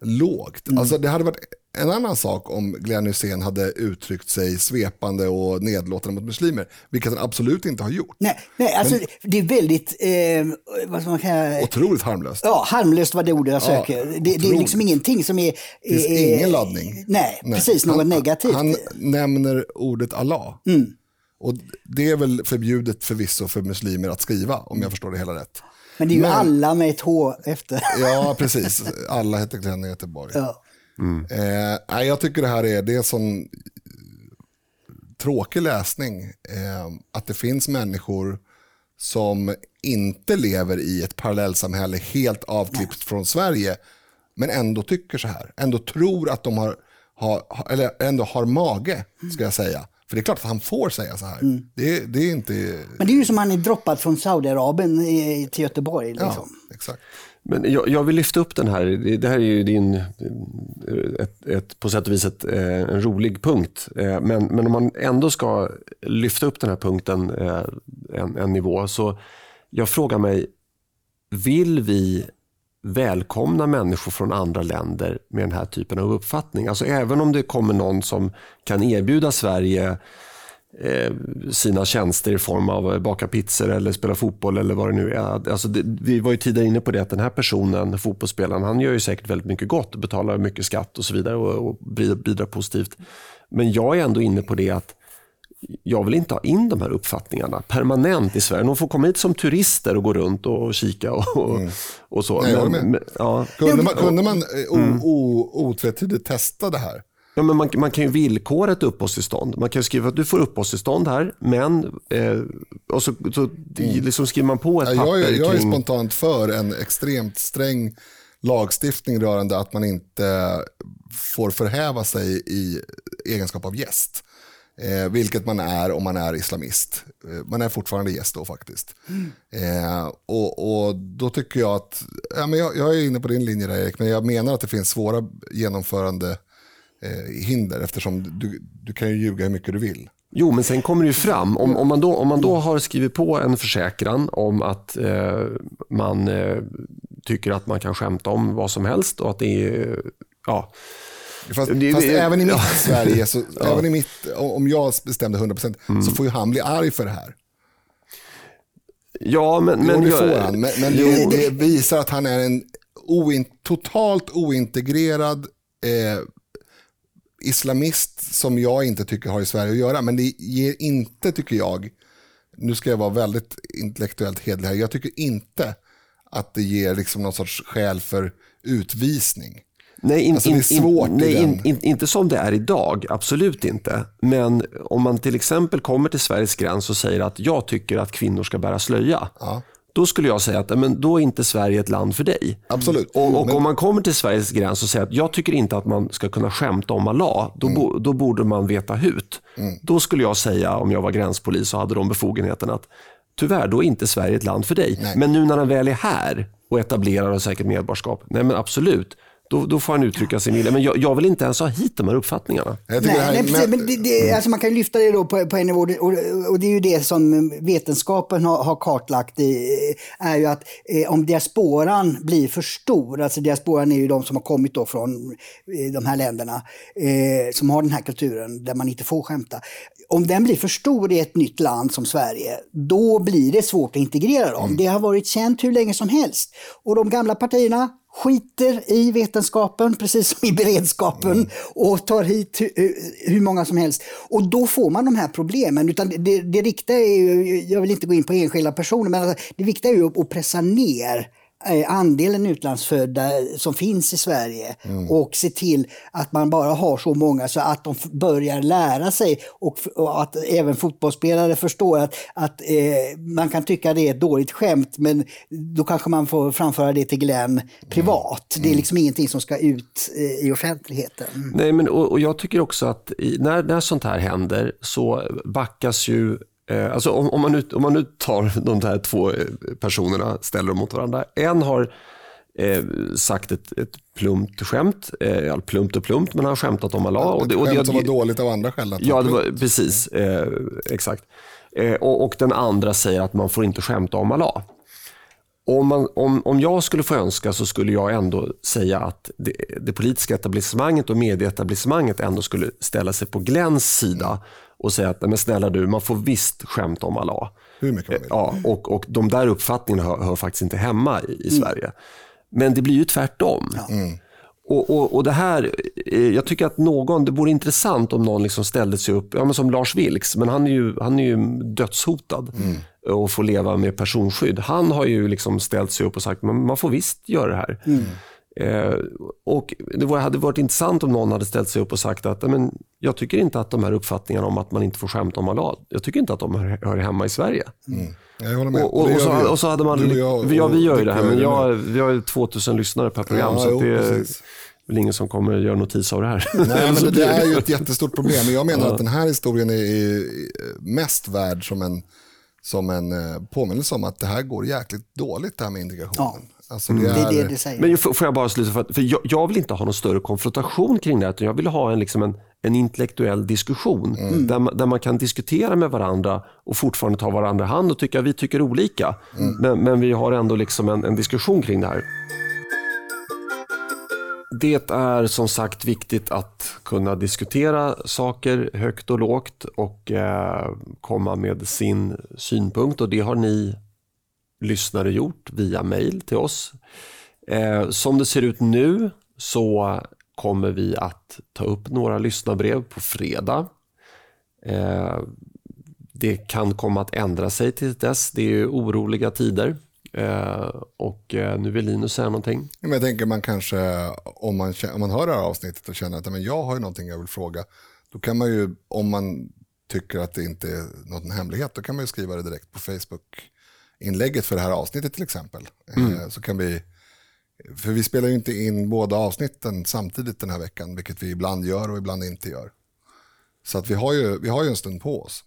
lågt. Mm. Alltså det hade varit en annan sak om Glenn Hysén hade uttryckt sig svepande och nedlåtande mot muslimer, vilket han absolut inte har gjort. Nej, nej alltså Men, det är väldigt, eh, vad man kalla Otroligt harmlöst. Ja, harmlöst var det ordet jag söker. Ja, det, det, är liksom ingenting som är... Det finns eh, ingen laddning. Nej, nej. precis, något han, negativt. Han nämner ordet Allah. Mm. Och det är väl förbjudet förvisso för muslimer att skriva, om jag förstår det hela rätt. Men det är ju Men, alla med ett H efter. Ja, precis. Alla heter Glenn i Göteborg. Ja. Mm. Eh, jag tycker det här är, det är sån tråkig läsning. Eh, att det finns människor som inte lever i ett parallellsamhälle helt avklippt från Sverige, men ändå tycker så här. Ändå tror att de har, har eller ändå har mage, ska jag säga. För det är klart att han får säga så här. Mm. Det, det, är inte... Men det är ju som han är droppad från Saudiarabien till Göteborg. Liksom. Ja, exakt. Men jag, jag, vill lyfta upp den här. Det här är ju din, ett, ett, på sätt och vis ett, eh, en rolig punkt. Eh, men, men om man ändå ska lyfta upp den här punkten eh, en, en nivå så jag frågar mig, vill vi välkomna människor från andra länder med den här typen av uppfattning? Alltså även om det kommer någon som kan erbjuda Sverige Eh, sina tjänster i form av baka pizzor eller spela fotboll eller vad det nu är. Alltså det, vi var ju tidigare inne på det att den här personen, fotbollsspelaren, han gör ju säkert väldigt mycket gott, betalar mycket skatt och så vidare och, och bidrar positivt. Men jag är ändå inne på det att jag vill inte ha in de här uppfattningarna permanent i Sverige. De får komma hit som turister och gå runt och kika och, mm. och så. Nej, men, men, ja. Kunde man, kunde man eh, mm. otvetydigt testa det här? Ja, men man, man kan ju villkora ett uppehållstillstånd. Man kan skriva att du får uppehållstillstånd här, men... Eh, och så, så mm. liksom skriver man på ett ja, papper jag, är, jag kring... är spontant för en extremt sträng lagstiftning rörande att man inte får förhäva sig i egenskap av gäst. Eh, vilket man är om man är islamist. Eh, man är fortfarande gäst då faktiskt. Mm. Eh, och, och, då tycker jag att, ja, men jag, jag, är inne på din linje där Erik, men jag menar att det finns svåra genomförande eh, hinder eftersom du, du kan ju ljuga hur mycket du vill. Jo, men sen kommer det ju fram. Om, om, man, då, om man då har skrivit på en försäkran om att eh, man eh, tycker att man kan skämta om vad som helst och att det är... Ja, Fast, det, fast det, även i mitt ja. Sverige, så, ja. även i mitt, om jag bestämde 100% mm. så får ju han bli arg för det här. Ja, men... men, jo, det får han, men, men det, det, visar att han är en oin, totalt ointegrerad eh, islamist som jag inte tycker har i Sverige att göra. Men det ger inte, tycker jag, nu ska jag vara väldigt intellektuellt hedlig här, jag tycker inte att det ger liksom någon sorts skäl för utvisning. Nej, in, alltså, det är svårt in, nej in, in, inte som det är idag, absolut inte. Men om man till exempel kommer till Sveriges gräns och säger att jag tycker att kvinnor ska bära slöja. Ja. Då skulle jag säga att men då är inte Sverige ett land för dig. Absolut. Och, och men... om man kommer till Sveriges gräns och säger att jag tycker inte att man ska kunna skämta om Allah, då, mm. bo, då borde man veta hut. Mm. Då skulle jag säga, om jag var gränspolis och hade de befogenheterna, att tyvärr, då är inte Sverige ett land för dig. Nej. Men nu när han väl är här och etablerar och säkert medborgarskap, nej men absolut, då, då får han uttrycka sin vilja. Men jag, jag vill inte ens ha hit de här uppfattningarna. Jag tycker Nej, det här- nej, precis, men- men det, det, alltså man kan lyfta det då på, på en nivå och, och det är ju det som vetenskapen har, har kartlagt i, är ju att eh, om diasporan blir för stor, alltså diasporan är ju de som har kommit då från eh, de här länderna eh, som har den här kulturen där man inte får skämta. Om den blir för stor i ett nytt land som Sverige, då blir det svårt att integrera dem. Det har varit känt hur länge som helst. Och de gamla partierna skiter i vetenskapen, precis som i beredskapen, och tar hit hur, hur många som helst. Och då får man de här problemen. Utan det, det, riktiga är ju, jag vill inte gå in på enskilda personer, men alltså, det viktiga är ju att, pressa ner andelen utlandsfödda som finns i Sverige och se till att man bara har så många så att de börjar lära sig och, och att även fotbollsspelare förstår att, att eh, man kan tycka det är ett dåligt skämt men då kanske man får framföra det till Glenn privat. Det är liksom ingenting som ska ut eh, i offentligheten. Nej, men, och, och jag tycker också att i, när, när sånt här händer så backas ju eh, Alltså om, om, man nu, om man nu tar de här två eh, personerna, ställer dem mot varandra. En har eh, sagt ett, ett plumpt skämt, eh, plumpt och plumpt, men han har skämtat om Allah. Och Ett och skämt som var dåligt av andra skäl. Ja, det var, precis. Eh, exakt. Eh, och, och den andra säger att man får inte skämta om Allah. Om, man, om, om jag skulle få önska så skulle jag ändå säga att det, det politiska etablissemanget och medieetablissemanget ändå skulle ställa sig på Glenns sida och säga att "Nej, men snälla du, man får visst skämta om Allah. Hur mycket man vill. Ja, och, och de där uppfattningarna hör, hör faktiskt inte hemma i, i Sverige. Men det blir ju tvärtom. Och, och, och det här, eh, jag tycker att någon, det vore intressant om någon liksom ställde sig upp, ja, men som Lars Vilks, men han är ju, han är ju dödshotad och får leva med personskydd. Han har ju liksom ställt sig upp och sagt, man, man får visst göra det här. Eh, och det hade varit intressant om någon hade ställt sig upp och sagt att "Nej, men, jag tycker inte att de här uppfattningarna om att man inte får skämta om Allah, jag tycker inte att de hör, hör hemma i Sverige. Jag håller med. Och, och, och, så, och så hade man, Du och jag, ja, vi gör ju det här, men jag, vi har ju 2000 lyssnare per program, Ja, så jo, att det är precis. väl ingen som kommer göra notis av det här. Nej, men det, är ju ett jättestort problem. Men jag menar att den här historien är, mest värd som en, som en eh, påminnelse om att det här går jäkligt dåligt det här med integrationen. Alltså, det, Det är, är det det säger. Men får får jag bara sluta, för, att, för jag, jag vill inte ha någon större konfrontation kring det här, utan jag vill ha en, liksom en, en intellektuell diskussion där, man, där man kan diskutera med varandra och fortfarande ta varandra i hand och tycka att vi tycker olika. Men, men vi har ändå liksom en, en diskussion kring det här. Det är som sagt viktigt att kunna diskutera saker högt och lågt och eh, komma med sin synpunkt och det har ni lyssnare gjort via mail till oss. Eh, som det ser ut nu så kommer vi att ta upp några lyssnarbrev på fredag. Eh, det kan komma att ändra sig till dess. Det är ju oroliga tider. Eh, och eh, nu vill Linus säga någonting. Men jag tänker man kanske, om man, om man hör det här avsnittet och känner att men jag har ju någonting jag vill fråga, då kan man ju, om man tycker att det inte är någon hemlighet, då kan man ju skriva det direkt på Facebook. Facebook-inlägget för det här avsnittet till exempel. Eh, Så kan vi, för vi spelar ju inte in båda avsnitten samtidigt den här veckan, vilket vi ibland gör och ibland inte gör. Så att vi har ju, vi har ju en stund på oss.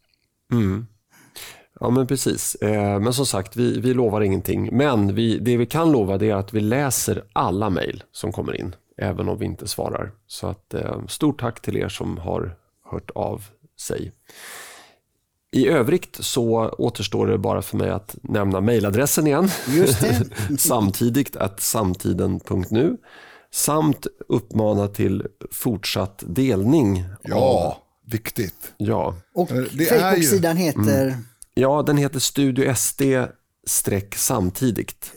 Ja, men precis. Eh, men som sagt, vi, vi lovar ingenting. Men vi, det vi kan lova är att vi läser alla mejl som kommer in, även om vi inte svarar. Så att, eh, stort tack till er som har hört av sig. I övrigt så återstår det bara för mig att nämna mejladressen igen. Just det. Samtidigt att samtiden.nu samt uppmana till fortsatt delning. Ja, viktigt. Ja, Och Mm. Facebook-sidan heter... ja den heter Studio SD samtidigt.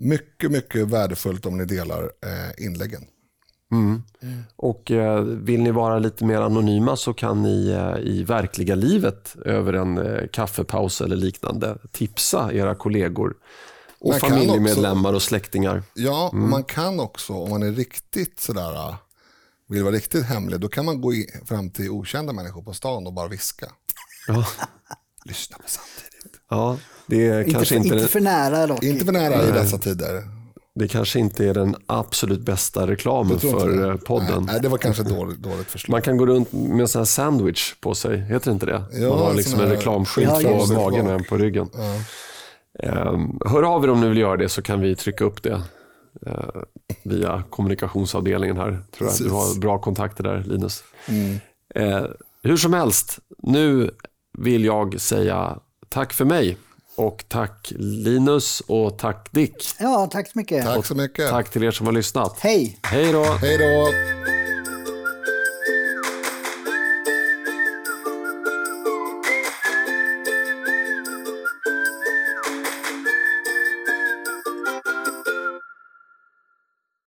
Mycket, mycket värdefullt om ni delar eh, inläggen. Och eh, vill ni vara lite mer anonyma så kan ni eh, i verkliga livet över en eh, kaffepaus eller liknande tipsa era kollegor och Man familjemedlemmar och släktingar. Ja, och man kan också, om man är riktigt sådär, äh, vill vara riktigt hemlig, då kan man gå in, fram till okända människor på stan och bara viska. Ja, Lyssna på samtidigt. ja det, är Inte, kanske för, inte, inte för nära dock. Inte för nära i dessa tider. Det kanske inte är den absolut bästa reklamen för det. eh, podden. Nej, det var kanske dåligt, dåligt förslag. Man kan gå runt med en sån här sandwich på sig, heter det inte det? Ja, Man har liksom en reklamskylt Ja, på magen och en på ryggen. Ja. Um, hör av er om ni vill göra det så kan vi trycka upp det eh, via kommunikationsavdelningen här. Tror jag. Du har bra kontakter där Linus. Eh, hur som helst, nu vill jag säga tack för mig. Och tack Linus och tack Dick. Ja, tack så mycket. Tack så mycket. Tack till er som har lyssnat. Hej! Hej då! Hej då.